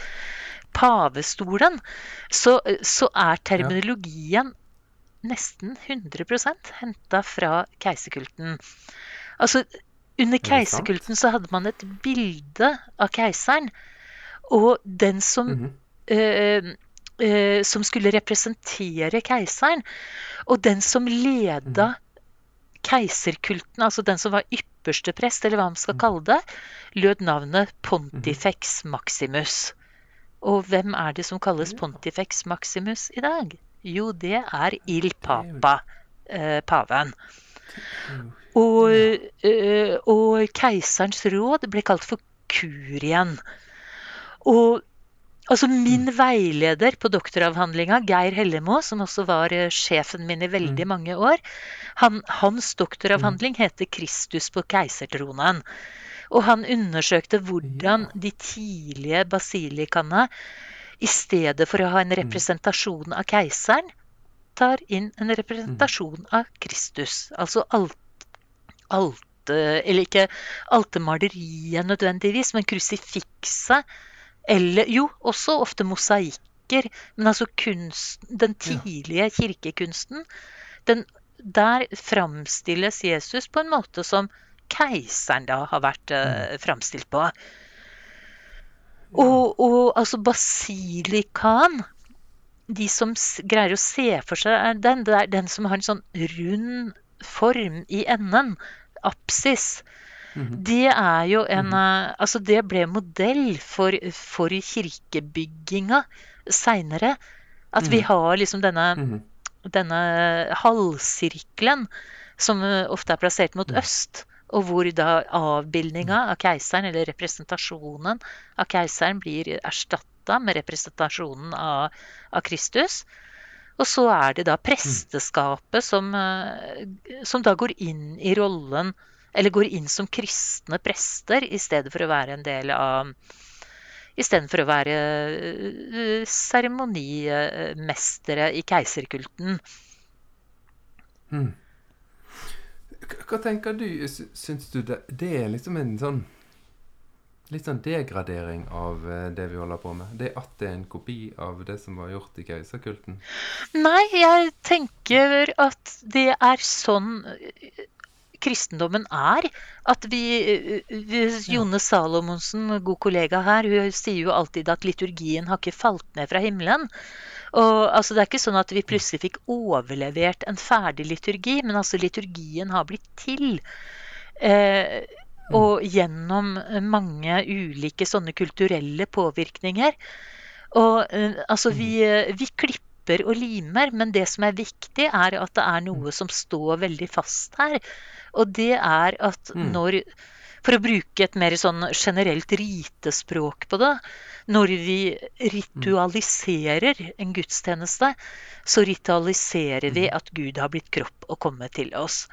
Speaker 2: pavestolen, så, så er terminologien nesten 100 henta fra keiserkulten. Altså, under keiserkulten så hadde man et bilde av keiseren. Og den som
Speaker 1: Mhm.
Speaker 2: eh, øh, som skulle representere keiseren. Og den som leda keiserkulten, altså den som var ypperste prest, eller hva man skal kalle det, lød navnet Pontifex Maximus. Og hvem er det som kalles Pontifex Maximus i dag? Jo, det er Il Papa, eh, paven. Og, eh, og keiserens råd ble kalt for kurien. Og altså min veileder på doktoravhandlinga, Geir Hellemo, som også var eh, sjefen min i veldig mange år, han, hans doktoravhandling heter 'Kristus på keisertronen'. Og han undersøkte hvordan de tidlige basilikaene, i stedet for å ha en representasjon av keiseren, tar inn en representasjon av Kristus. Altså alt, alt Eller ikke altemaleriet nødvendigvis, men krusifikset. Eller jo, også ofte mosaikker. Men altså kunst, den tidlige kirkekunsten, den, der framstilles Jesus på en måte som keiseren da har vært eh, framstilt på. Og, og altså basilikaen De som greier å se for seg den, det er den som har en sånn rund form i enden. Apsis. Det er jo en eh, Altså, det ble modell for, for kirkebygginga seinere. At vi har liksom denne
Speaker 1: Mhm.
Speaker 2: denne halvsirkelen som eh, ofte er plassert mot øst, og hvor da avbildninga av keiseren, eller representasjonen av keiseren, blir erstatta med representasjonen av, av Kristus. Og så er det da presteskapet som, eh, som da går inn i rollen Eller går inn som kristne prester i stedet for å være en del av Istedenfor å være eh, seremonimestere i keiserkulten.
Speaker 1: Mm. Hva tenker du? Sy- Syns du det, det er liksom en sånn Litt sånn degradering av eh, det vi holder på med? Det at det er en kopi av det som var gjort i keiserkulten?
Speaker 2: Nei, jeg tenker at det er sånn kristendommen er. At vi, eh, vi Jone Salomonsen, god kollega her, hun sier jo alltid at liturgien har ikke falt ned fra himmelen. Og altså, Det er ikke sånn at vi plutselig fikk overlevert en ferdig liturgi, men altså liturgien har blitt til. Eh, og gjennom mange ulike sånne kulturelle påvirkninger. Og eh, altså, vi, eh, vi klipper og limer, men det som er viktig, er at det er noe som står veldig fast her. Og det er at
Speaker 1: Mm.
Speaker 2: når For å bruke et mer sånn generelt ritespråk på det. Når vi ritualiserer en gudstjeneste, så ritualiserer vi at Gud har blitt kropp og kommet til oss.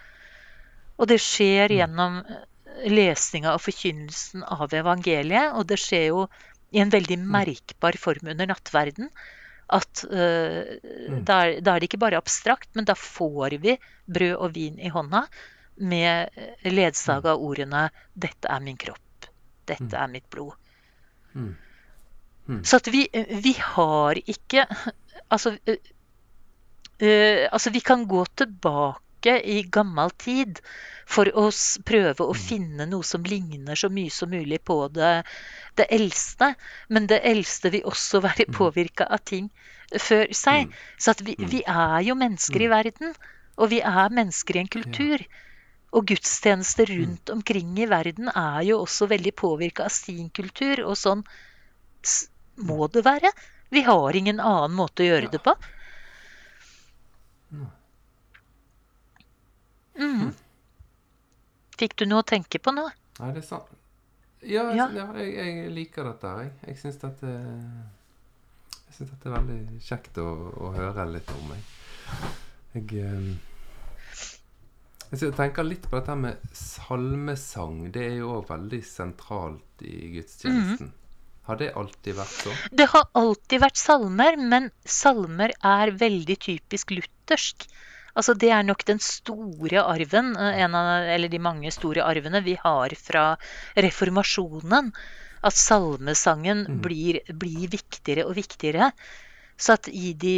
Speaker 2: Og det skjer gjennom lesninga og forkynnelsen av evangeliet, og det skjer jo i en veldig merkbar form under nattverden. At uh, er, da er det ikke bare abstrakt, men da får vi brød og vin i hånda med ledsaga av ordene 'Dette er min kropp. Dette er mitt blod'.
Speaker 1: Mm. Mm.
Speaker 2: Så at vi, vi har ikke Altså, øh, eh, altså vi kan gå tilbake i gammel tid for å prøve å finne noe som ligner så mye som mulig på det, det eldste. Men det eldste vil også være påvirka av ting før seg. Så vi, vi, er jo mennesker i verden. Og vi er mennesker i en kultur. Og gudstjenester rundt omkring i verden er jo også veldig påvirka av sin kultur. Og sånn må det være. Vi har ingen annen måte å gjøre det på. Mm. Fikk du noe å tenke på nå?
Speaker 1: Nei, det er sant. Ja, ja. ja jeg, jeg, liker dette jeg. Jeg syns dette Jeg syns dette er veldig kjekt å, å høre litt om. Jeg, jeg, eh, jeg tenker litt på dette med salmesang. Det er jo òg veldig sentralt i gudstjenesten. Mm. Har det alltid vært sånn?
Speaker 2: Det har alltid vært salmer, men salmer er veldig typisk luthersk. Altså, det er nok den store arven, eh, av, eller de mange store arvene vi har fra reformasjonen. At salmesangen mm. blir, blir, viktigere og viktigere. Så at i de,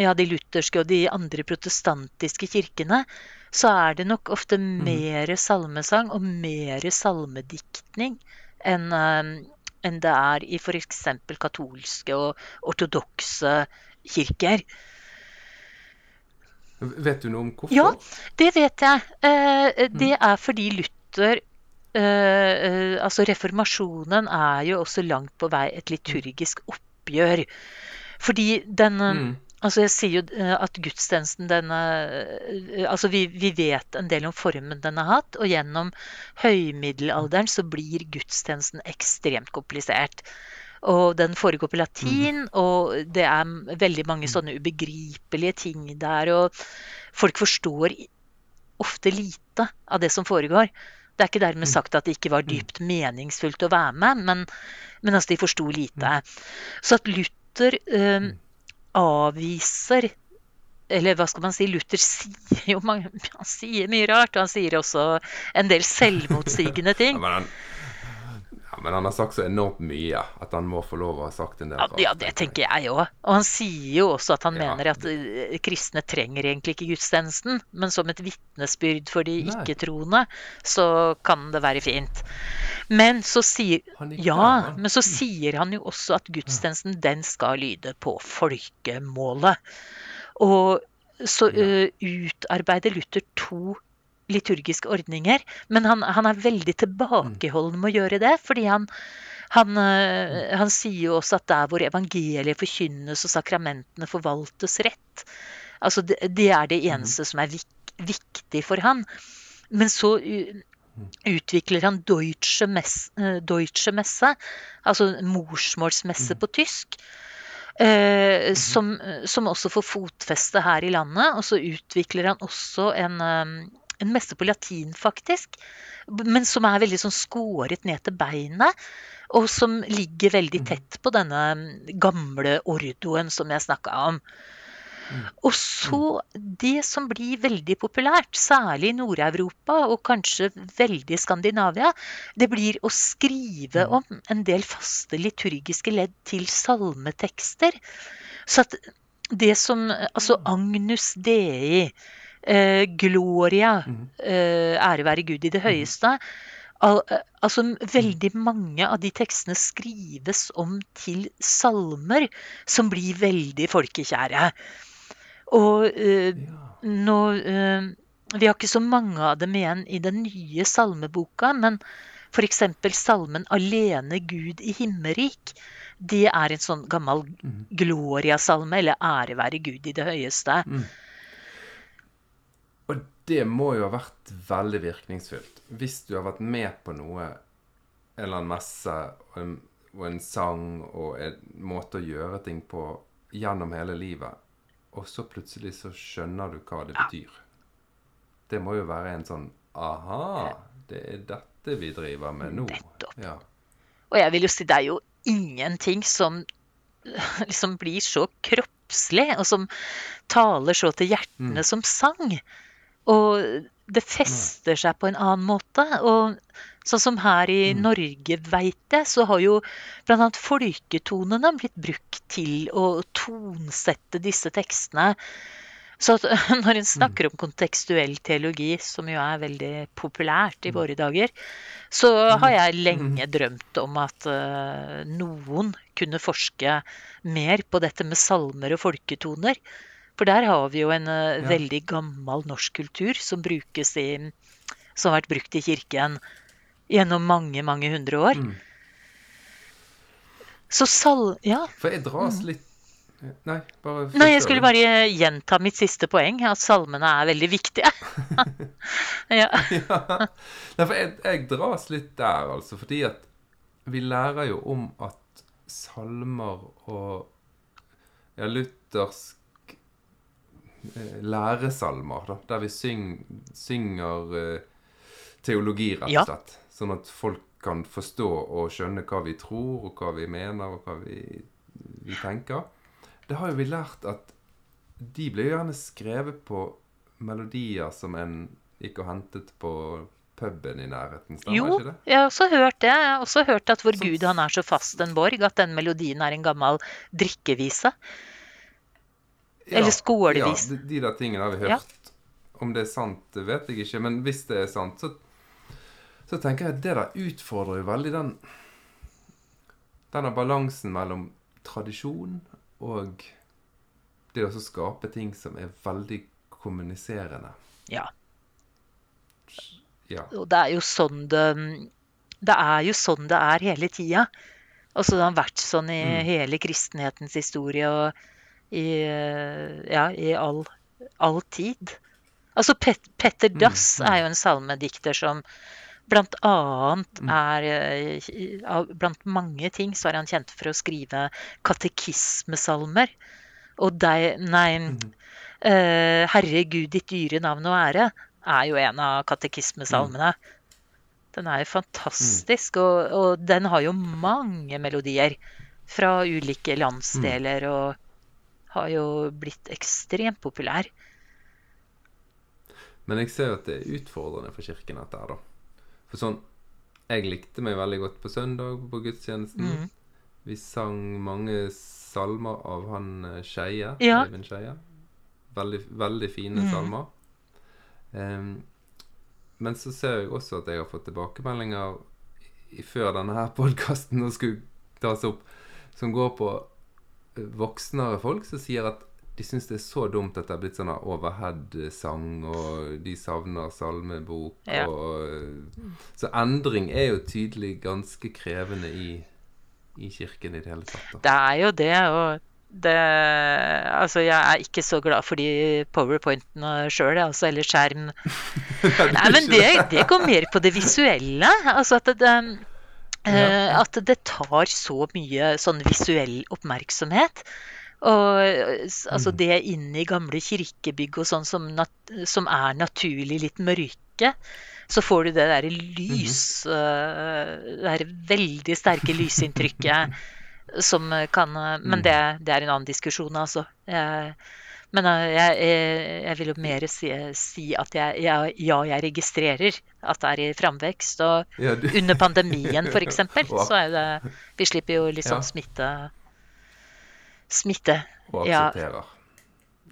Speaker 2: ja, de, lutherske og de andre protestantiske kirkene så er det nok ofte mm. mer salmesang og mer salmediktning enn eh, enn det er i f.eks. katolske og ortodokse kirker.
Speaker 1: Vet du noe om hvorfor?
Speaker 2: Ja, det vet jeg. Eh, det mm. er fordi Luther eh, Altså reformasjonen er jo også langt på vei et liturgisk oppgjør. Fordi den mm. Altså jeg sier jo eh, at gudstjenesten den eh, Altså vi, vi, vet en del om formen den har hatt, og gjennom høymiddelalderen så blir gudstjenesten ekstremt komplisert. Og den foregår på latin, mm. og det er veldig mange mm. sånne ubegripelige ting der. Og folk forstår ofte lite av det som foregår. Det er ikke dermed mm. sagt at det ikke var dypt meningsfullt å være med, men, men altså de forsto lite. Så at Luther eh, avviser eller hva skal man si, Luther sier jo mange, han sier mye rart. Og han sier også en del selvmotsigende ting.
Speaker 1: ja, men, han, ja, men han har sagt så enormt mye at han må få lov å ha sagt en del
Speaker 2: rart. Ja, det tenker jeg òg. Og han sier jo også at han ja. mener at uh, kristne trenger egentlig ikke gudstjenesten, men som et vitnesbyrd for de ikke-troende, så kan det være fint. Men så, sier, ja, men så sier han jo også at gudstjenesten den skal lyde på folkemålet. Og så uh, utarbeider Luther to liturgiske ordninger. Men han, han, er veldig tilbakeholden med å gjøre det, fordi han, han, uh, han sier jo også at der hvor evangeliet forkynnes og sakramentene forvaltes rett, altså det, det er det eneste som er vik, viktig for han. Men så uh, utvikler han Deutsche Messe, eh, Deutsche Messe altså morsmålsmesse mm. på tysk. Eh, mhm. som, som, også får fotfeste her i landet. Og så utvikler han også en, eh, en messe på latin, faktisk. Men som er veldig sånn skåret ned til beinet. Og som ligger veldig mhm. tett på denne gamle ordoen som jeg snakka om. Og så det som blir veldig populært, særlig i Nord-Europa og kanskje veldig Skandinavia, det blir å skrive om en del faste liturgiske ledd til salmetekster. Så at det som Altså Agnus Dei, eh, Gloria, eh, ære være Gud i det høyeste. Al altså Veldig mange av de tekstene skrives om til salmer som blir veldig folkekjære. Og uh, nå uh, Vi har ikke så mange av dem igjen i den nye salmeboka, men f.eks. salmen 'Alene Gud i himmerik'. Det er en sånn gammel mm. Gloria-salme, eller 'Ære være Gud i det høyeste'. Mm.
Speaker 1: Det må jo ha vært veldig virkningsfullt. Hvis du har vært med på noe, en eller annen messe og en, og en sang og en måte å gjøre ting på gjennom hele livet og så plutselig så skjønner du hva det betyr. Det må jo være en sånn Aha, det er dette vi driver med nå.
Speaker 2: Nettopp. Ja. Og jeg vil jo si det er jo ingenting som liksom blir så kroppslig, og som taler så til hjertene mm. som sang. Og det fester seg på en annen måte. Og sånn som her i mm. Norge, veit jeg, så har jo bl.a. folketonene blitt brukt til å tonsette disse tekstene. Så når en snakker om kontekstuell teologi, som jo er veldig populært i våre dager, så har jeg lenge drømt om at uh, noen kunne forske mer på dette med salmer og folketoner. For der har vi jo en uh, ja. veldig gammel norsk kultur som, i, som har vært brukt i kirken gjennom mange, mange hundre år. Mm. Så sal... Ja.
Speaker 1: For jeg dras mm. litt Nei,
Speaker 2: bare Nei, jeg skulle bare gjenta mitt siste poeng, at salmene er veldig viktige.
Speaker 1: ja. ja. Nei, for jeg, jeg, dras litt der, altså, fordi at vi lærer jo om at salmer og ja, luthersk eh, læresalmer, da, der vi syng, synger eh, teologi, rett og slett. Ja. Sånn at folk kan forstå og skjønne hva vi tror, og hva vi mener, og hva vi, vi tenker. Det har jo vi lært at de ble jo gjerne skrevet på melodier som en gikk og hentet på puben i nærheten.
Speaker 2: Stemmer jo, ikke det? jeg har også hørt det. Jeg har også hørt at vår så, Gud han er så fast en borg at den melodien er en gammel drikkevise. Ja, Eller skolevis.
Speaker 1: Ja, de, de der tingene har vi hørt. Ja. Om det er sant, vet jeg ikke. Men hvis det er sant, så så tenker jeg at det der utfordrer jo veldig den denne balansen mellom tradisjon og det å skape ting som er veldig kommuniserende.
Speaker 2: Ja. ja. Og det er jo sånn det Det er jo sånn det er hele tida. Altså det har vært sånn i mm. hele kristenhetens historie og i, ja, i all, all tid. Altså Pet, Petter mm, Dass er jo en salmedikter som Blant annet mm. er eh, Blant mange ting så er han kjent for å skrive katekismesalmer. Og deg Nei. Mm. Uh, Herre Gud, ditt dyre navn og ære er jo en av katekismesalmene. Den er jo fantastisk, mm. og, og, den har jo mange melodier fra ulike landsdeler, mm. og har jo blitt ekstremt populær.
Speaker 1: Men jeg ser jo at det er utfordrende for Kirken, dette her, da. For sånn Jeg likte meg veldig godt på søndag på gudstjenesten. Mm. Vi sang mange salmer av han eh, Skeie. Ja. Eivind Skeie. Veldig, veldig fine mm. salmer. Um, men så ser jeg også at jeg har fått tilbakemeldinger i, før denne her podkasten skulle tas opp, som går på voksnere folk som sier at de syns det er så dumt at det er blitt sånn overhead-sang, og de savner salmebok. Ja. Og, så endring er jo tydelig ganske krevende i, i kirken i det hele tatt.
Speaker 2: Da. Det er jo det, og det Altså, jeg er ikke så glad for de powerpointene sjøl, altså, eller skjerm. Nei, men det, det, går mer på det visuelle. Altså at det, ja. uh, at det tar så mye sånn visuell oppmerksomhet. Og altså mm. det inne i gamle kirkebygg og sånn som, som, er naturlig litt mørke, så får du det derre lys uh, Det der veldig sterke lysinntrykket som kan Men mm. det, det, er en annen diskusjon, altså. Jeg, men uh, jeg, jeg, vil jo mer si, si at jeg, jeg, ja, jeg registrerer at det er i framvekst. Og ja, du... under pandemien, f.eks., så er det Vi slipper jo litt sånn smitte smitte.
Speaker 1: Og aksepterer.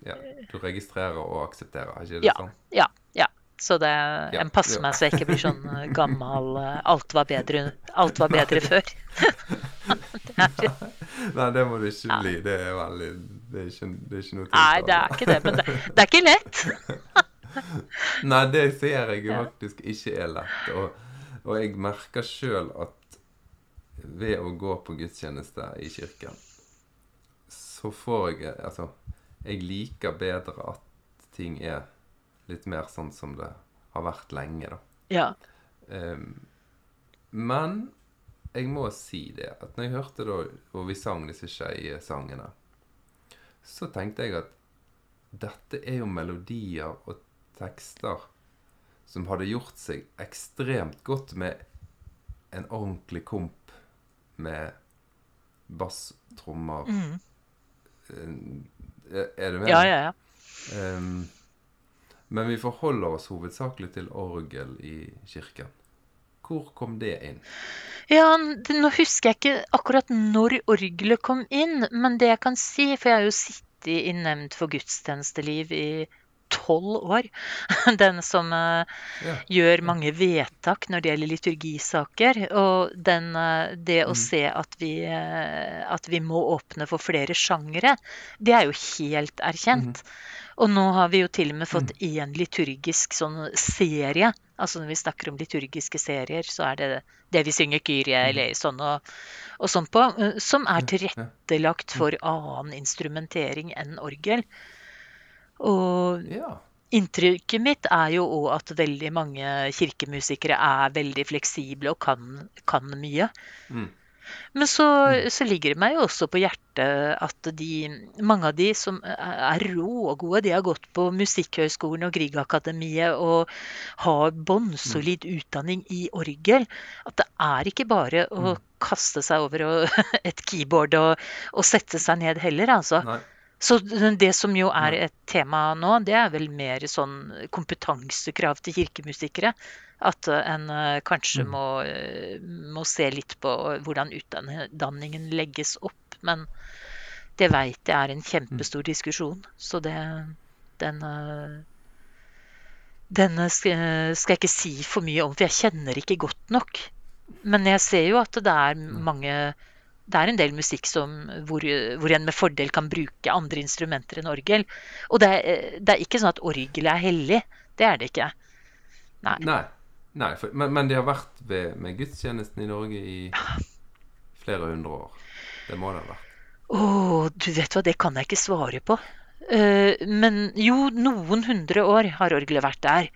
Speaker 1: Ja. Du registrerer og aksepterer, er ikke det
Speaker 2: ja,
Speaker 1: sånn?
Speaker 2: Ja. ja. Så det, ja, en passer meg så jeg ikke blir sånn eh, gammel eh, Alt var bedre, alt var bedre før.
Speaker 1: det Nei, det må du ikke bli. Det er veldig Det er ikke, det er ikke noe
Speaker 2: Nei, det er ikke det. Men det, det er ikke lett.
Speaker 1: Nei, det ser jeg jo faktisk ikke er lett. Og, og jeg merker sjøl at ved å gå på gudstjeneste i kirken så får jeg Altså, jeg liker bedre at ting er litt mer sånn som det har vært lenge, da.
Speaker 2: Ja.
Speaker 1: Um, men jeg må si det, at når jeg hørte da hvor vi sang disse Skeie-sangene, så tenkte jeg at dette er jo melodier og tekster som hadde gjort seg ekstremt godt med en ordentlig komp med basstrommer, mm. Eh, er du med?
Speaker 2: Ja, ja, ja.
Speaker 1: Um, men vi forholder oss hovedsakelig til orgel i kirken. Hvor kom det inn?
Speaker 2: Ja, Nå husker jeg ikke akkurat når orgelet kom inn, men det jeg kan si For jeg har jo sittet i nemnd for gudstjenesteliv i tolv år. Den som uh, ja. gjør mange vedtak når det gjelder liturgisaker. Og den, uh, det å mm. se at vi, uh, at vi, må åpne for flere sjangere, det er jo helt erkjent. Mm. Og nå har vi jo til og med fått én mm. liturgisk sånn serie. Altså når vi snakker om liturgiske serier, så er det det vi synger Kyrie mm. eller sånn og, og sånn på, som er tilrettelagt for annen instrumentering enn orgel. Og inntrykket mitt er jo òg at veldig mange kirkemusikere er veldig fleksible og kan, kan mye. Mm. Men så, mm. så, ligger det meg jo også på hjertet at de, mange av de som er rågode, de har gått på Musikkhøgskolen og Griegakademiet og har bånnsolid mm. utdanning i orgel. At det er ikke bare å mm. kaste seg over et keyboard og, og sette seg ned heller, altså. Nei. Så det som jo er et tema nå, det er vel mer sånn kompetansekrav til kirkemusikere. At en eh, kanskje mm. må, eh, må, se litt på hvordan utdanningen legges opp. Men det veit jeg er en kjempestor mm. diskusjon. Så det den, den skal jeg ikke si for mye om, for jeg kjenner ikke godt nok. Men jeg ser jo at det er mange det er en del musikk som, hvor, hvor, en med fordel kan bruke andre instrumenter enn orgel. Og det er, det er ikke sånn at orgelet er hellig. Det er det ikke.
Speaker 1: Nei. Nei, Nei for, men, men, de har vært ved, med gudstjenesten i Norge i flere hundre år. Det må det ha vært.
Speaker 2: Å, du vet hva, det kan jeg ikke svare på. Uh, men jo, noen hundre år har orgelet vært der.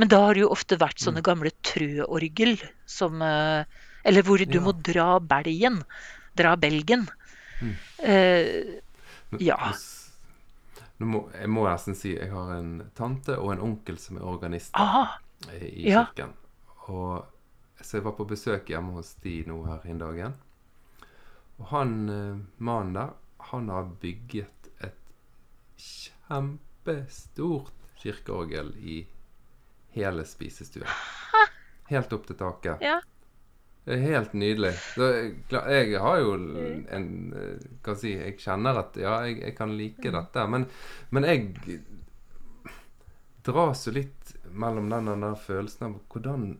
Speaker 2: Men da har det jo ofte vært sånne mm. gamle trøorgel som uh, Eller hvor du ja. må dra belgen dra belgen. Mm. Uh, ja.
Speaker 1: Må, jeg må nesten si jeg har en tante og en onkel som er organist i kirken. Ja. Og Så jeg var på besøk hjemme hos de nå her en dagen. Og han eh, mannen der, han har bygget et kjempestort kirkeorgel i hele spisestua. Helt opp til taket. Ja. Det er helt nydelig. Så, jeg har jo en Hva si Jeg kjenner at ja, jeg, jeg kan like mm. dette. Men, men jeg dras jo litt mellom den, den følelsen av hvordan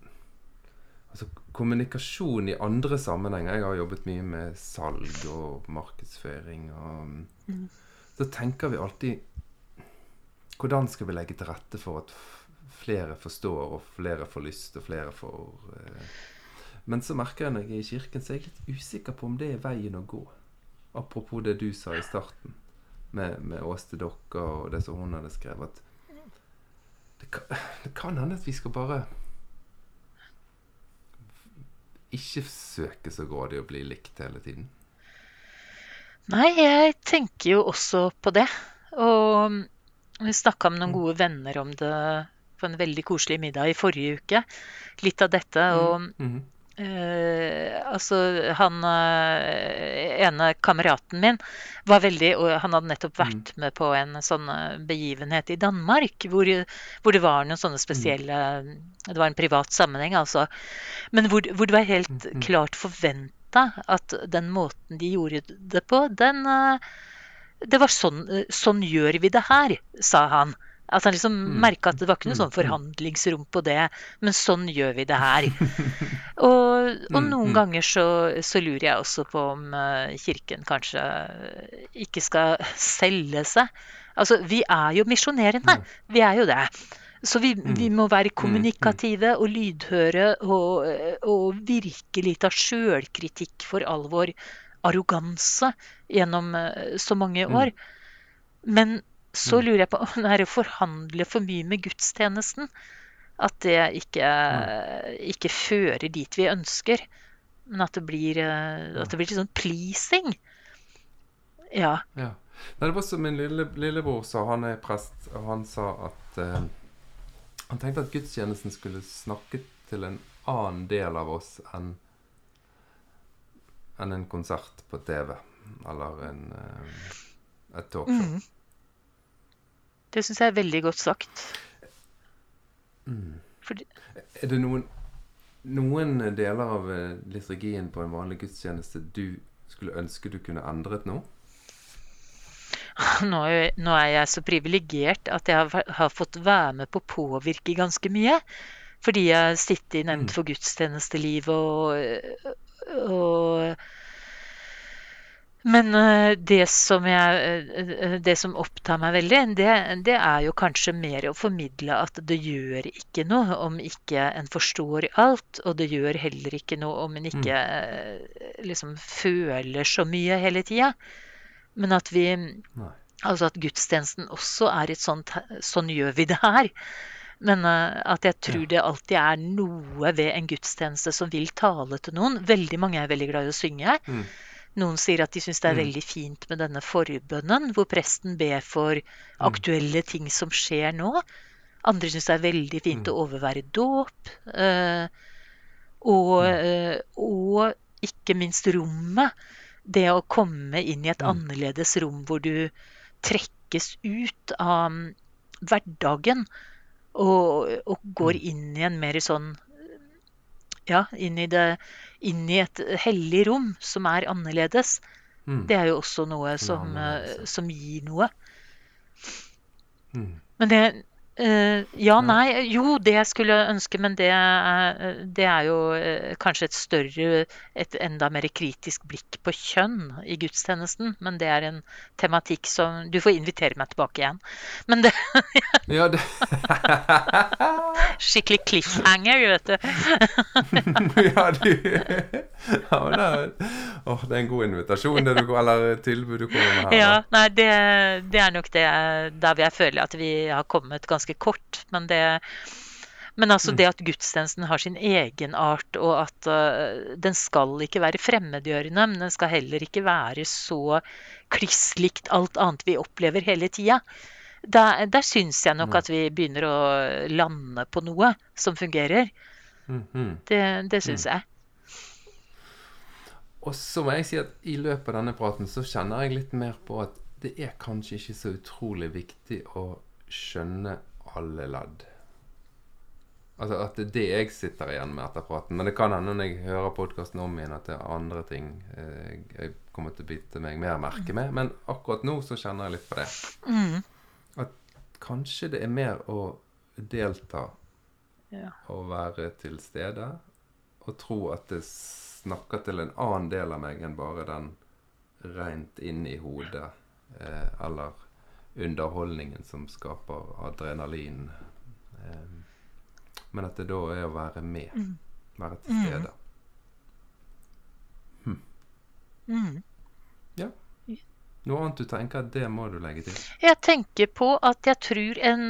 Speaker 1: Altså kommunikasjon i andre sammenhenger. Jeg har jobbet mye med salg og markedsføring. Og, mm. Så tenker vi alltid Hvordan skal vi legge til rette for at flere forstår, og flere får lyst, og flere får eh, men så merker jeg når jeg er i kirken, så er jeg litt usikker på om det er veien å gå. Apropos det du sa i starten, med, med Åste Dokka og det som hun hadde skrevet. Det kan, det kan hende at vi skal bare ikke søke så grådig å bli likt hele tiden.
Speaker 2: Nei, jeg tenker jo også på det. Og vi snakka med noen mm. gode venner om det på en veldig koselig middag i forrige uke. Litt av dette. Og mm. Mm. Uh, altså, han uh, ene kameraten min var veldig og Han hadde nettopp mm. vært med på en sånn eh, begivenhet i Danmark hvor, hvor det var noen sånne mm. spesielle mm. Det var en privat sammenheng, altså. Men hvor, hvor det var helt mm. klart forventa at den måten de gjorde det på, den uh, Det var sånn Sånn gjør vi det her, sa han. At han liksom mm. merka at det var ikke noe sånn forhandlingsrom på det, men sånn gjør vi det her. og, og, noen ganger så, så, lurer jeg også på om uh, Kirken kanskje ikke skal selge seg. Altså, vi er jo misjonerende. Vi er jo det. Så vi, vi, må være kommunikative og lydhøre og, og virkelig ta sjølkritikk for all vår arroganse gjennom uh, så mange år. Men så mm. lurer jeg på om det er å forhandle for mye med gudstjenesten. At det ikke, ikke fører dit vi ønsker. Men at det blir, eh, at det blir litt sånn pleasing. Ja.
Speaker 1: ja. Nei, det var som min lille, lillebror sa. Han er prest, og han sa at eh, Han tenkte at gudstjenesten skulle snakke til en annen del av oss enn enn en konsert på TV. Eller en, uh, et talkshow. Mm.
Speaker 2: Det syns jeg er veldig godt sagt.
Speaker 1: Mm. Fordi... Er det noen, noen deler av eh, liturgien på en vanlig gudstjeneste du skulle ønske du kunne endret nå?
Speaker 2: nå er, jeg, nå er jeg så privilegert at jeg har, har fått være med på å påvirke ganske mye. Fordi jeg sitter i Nemnd for gudstjenesteliv og, og Men eh, det som, jeg, eh, det som opptar meg veldig, det, det, er jo kanskje mer å formidle at det gjør ikke noe om ikke en forstår alt, og det gjør heller ikke noe om en ikke mm. liksom føler så mye hele tida. Men at vi. Altså at gudstjenesten også er et sånt Sånn gjør vi det her. Men at jeg tror det alltid er noe ved en gudstjeneste som vil tale til noen. Veldig mange er veldig glad i å synge. Mm. Noen sier at de syns det er mm. veldig fint med denne forbønnen, hvor presten ber for mm. aktuelle ting som skjer nå. Andre syns det er veldig fint mm. å overvære dåp. Uh, og, uh, og ikke minst rommet. Det å komme inn i et annerledes rom hvor du trekkes ut av hverdagen og, og, går inn i en mer sånn Ja, inn i, det, inn i et hellig rom som er annerledes. Mm. Det er jo også noe som, eh, som gir noe. Mm. Men det, ja, nei. Jo, det jeg skulle ønske, men det, er, det er jo uh, kanskje et større, et enda mer kritisk blikk på kjønn i gudstjenesten. Men det er en tematikk som Du får invitere meg tilbake igjen. Men det Ja, det Skikkelig cliffhanger, vet du.
Speaker 1: ja, du ja, det, er, å, det er en god invitasjon, det du, eller tilbud du kommer med her.
Speaker 2: Ja, nei, det, det er nok det der jeg føler at vi har kommet ganske ganske kort. Men, det, men altså mm. det at gudstjenesten har sin egenart, og at uh, den skal ikke være fremmedgjørende, men den skal heller ikke være så kliss likt alt annet vi opplever hele tida. Der, der syns jeg nok at vi begynner å lande på noe som fungerer. Mm -hmm. Det, det syns mm. jeg.
Speaker 1: Og så må jeg si at i løpet av denne praten så kjenner jeg litt mer på at det er kanskje ikke så utrolig viktig å skjønne alle ledd. Altså at det er det jeg sitter igjen med etter praten. Men det kan hende når jeg hører podkasten om igjen, at det er andre ting eh, jeg kommer til å bite meg mer merke med. Men akkurat nå så kjenner jeg litt på det. Mm. At kanskje det er mer å delta ja. og være til stede. Og tro at det snakker til en annen del av meg enn bare den rent inn i hodet. Eh, eller underholdningen som skaper adrenalin. Um, men at det da er å være med. Mm. Være til mm. stede. Hm. Mm. Ja. Noe annet du tenker at det må du legge til?
Speaker 2: Jeg tenker på at jeg tror en,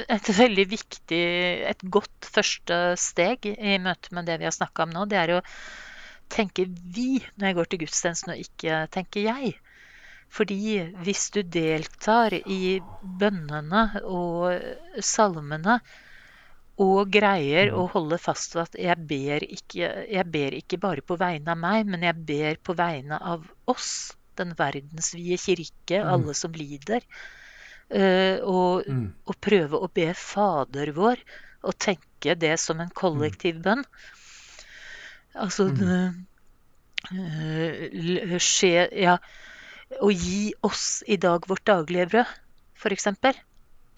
Speaker 2: et veldig viktig, et godt første steg i møte med det vi har snakka om nå, det er å tenke vi når jeg går til gudstjenesten, og ikke tenke jeg. Fordi hvis du deltar i bønnene og salmene og greier å mm. holde fast ved at jeg ber, ikke, jeg ber ikke bare på vegne av meg, men jeg ber på vegne av oss, den verdensvide kirke, mm. alle som lider. Uh, og, mm. og, prøve å be Fader vår og tenke det som en kollektiv bønn. Altså mm. uh, skje, ja, å gi oss i dag vårt daglige brød, f.eks.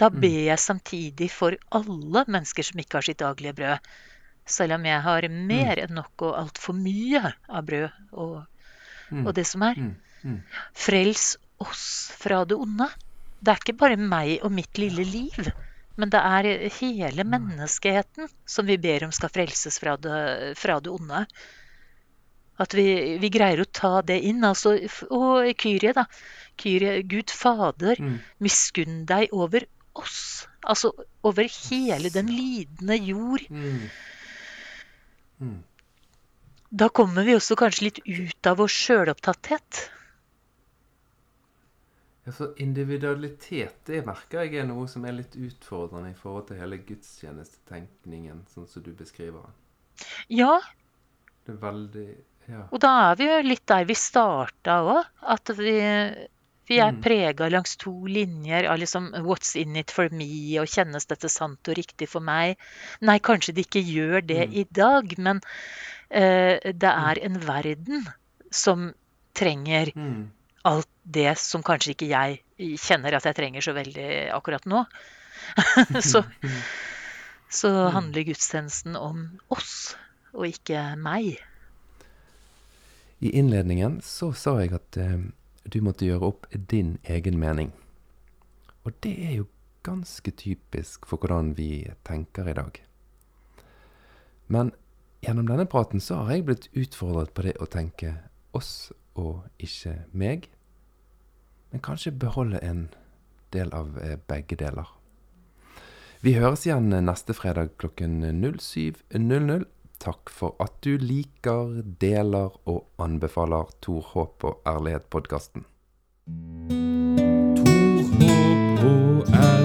Speaker 2: Da mm. ber jeg samtidig for alle mennesker som ikke har sitt daglige brød. Selv om jeg har mer mm. enn nok og altfor mye av brød og, mm. og det som er. Frels oss fra det onde. Det er ikke bare meg og mitt lille liv. Men det er hele menneskeheten som vi ber om skal frelses fra det, fra det onde. At vi, vi, greier å ta det inn. Altså, og Kyrie, da. Kyrie, Gud Fader, mm. miskunn deg over oss. Altså over hele den lidende jord. Mm. Mm. Da kommer vi også kanskje litt ut av vår sjølopptatthet.
Speaker 1: Altså, Individualitet det merker jeg er noe som er litt utfordrende i forhold til hele gudstjenestetenkningen, sånn som du beskriver den.
Speaker 2: Ja.
Speaker 1: Det er veldig ja.
Speaker 2: Og da er vi jo litt der vi starta òg. At vi, vi er mm. prega langs to linjer av liksom What's in it for me? Og kjennes dette sant og riktig for meg? Nei, kanskje det ikke gjør det mm. i dag, men uh, det mm. er en verden som trenger mm. alt det som kanskje ikke jeg kjenner at jeg trenger så veldig akkurat nå. så, så handler gudstjenesten om oss, og ikke meg.
Speaker 1: I innledningen så sa jeg at eh, du måtte gjøre opp din egen mening. Og det er jo ganske typisk for hvordan vi tenker i dag. Men gjennom denne praten så har jeg blitt utfordret på det å tenke oss og ikke meg. Men kanskje beholde en del av eh, begge deler. Vi høres igjen neste fredag klokken 07.00 takk for at du liker, deler og anbefaler Tor Håp og Ærlighet-podkasten. Tor Håp og Ærlighet.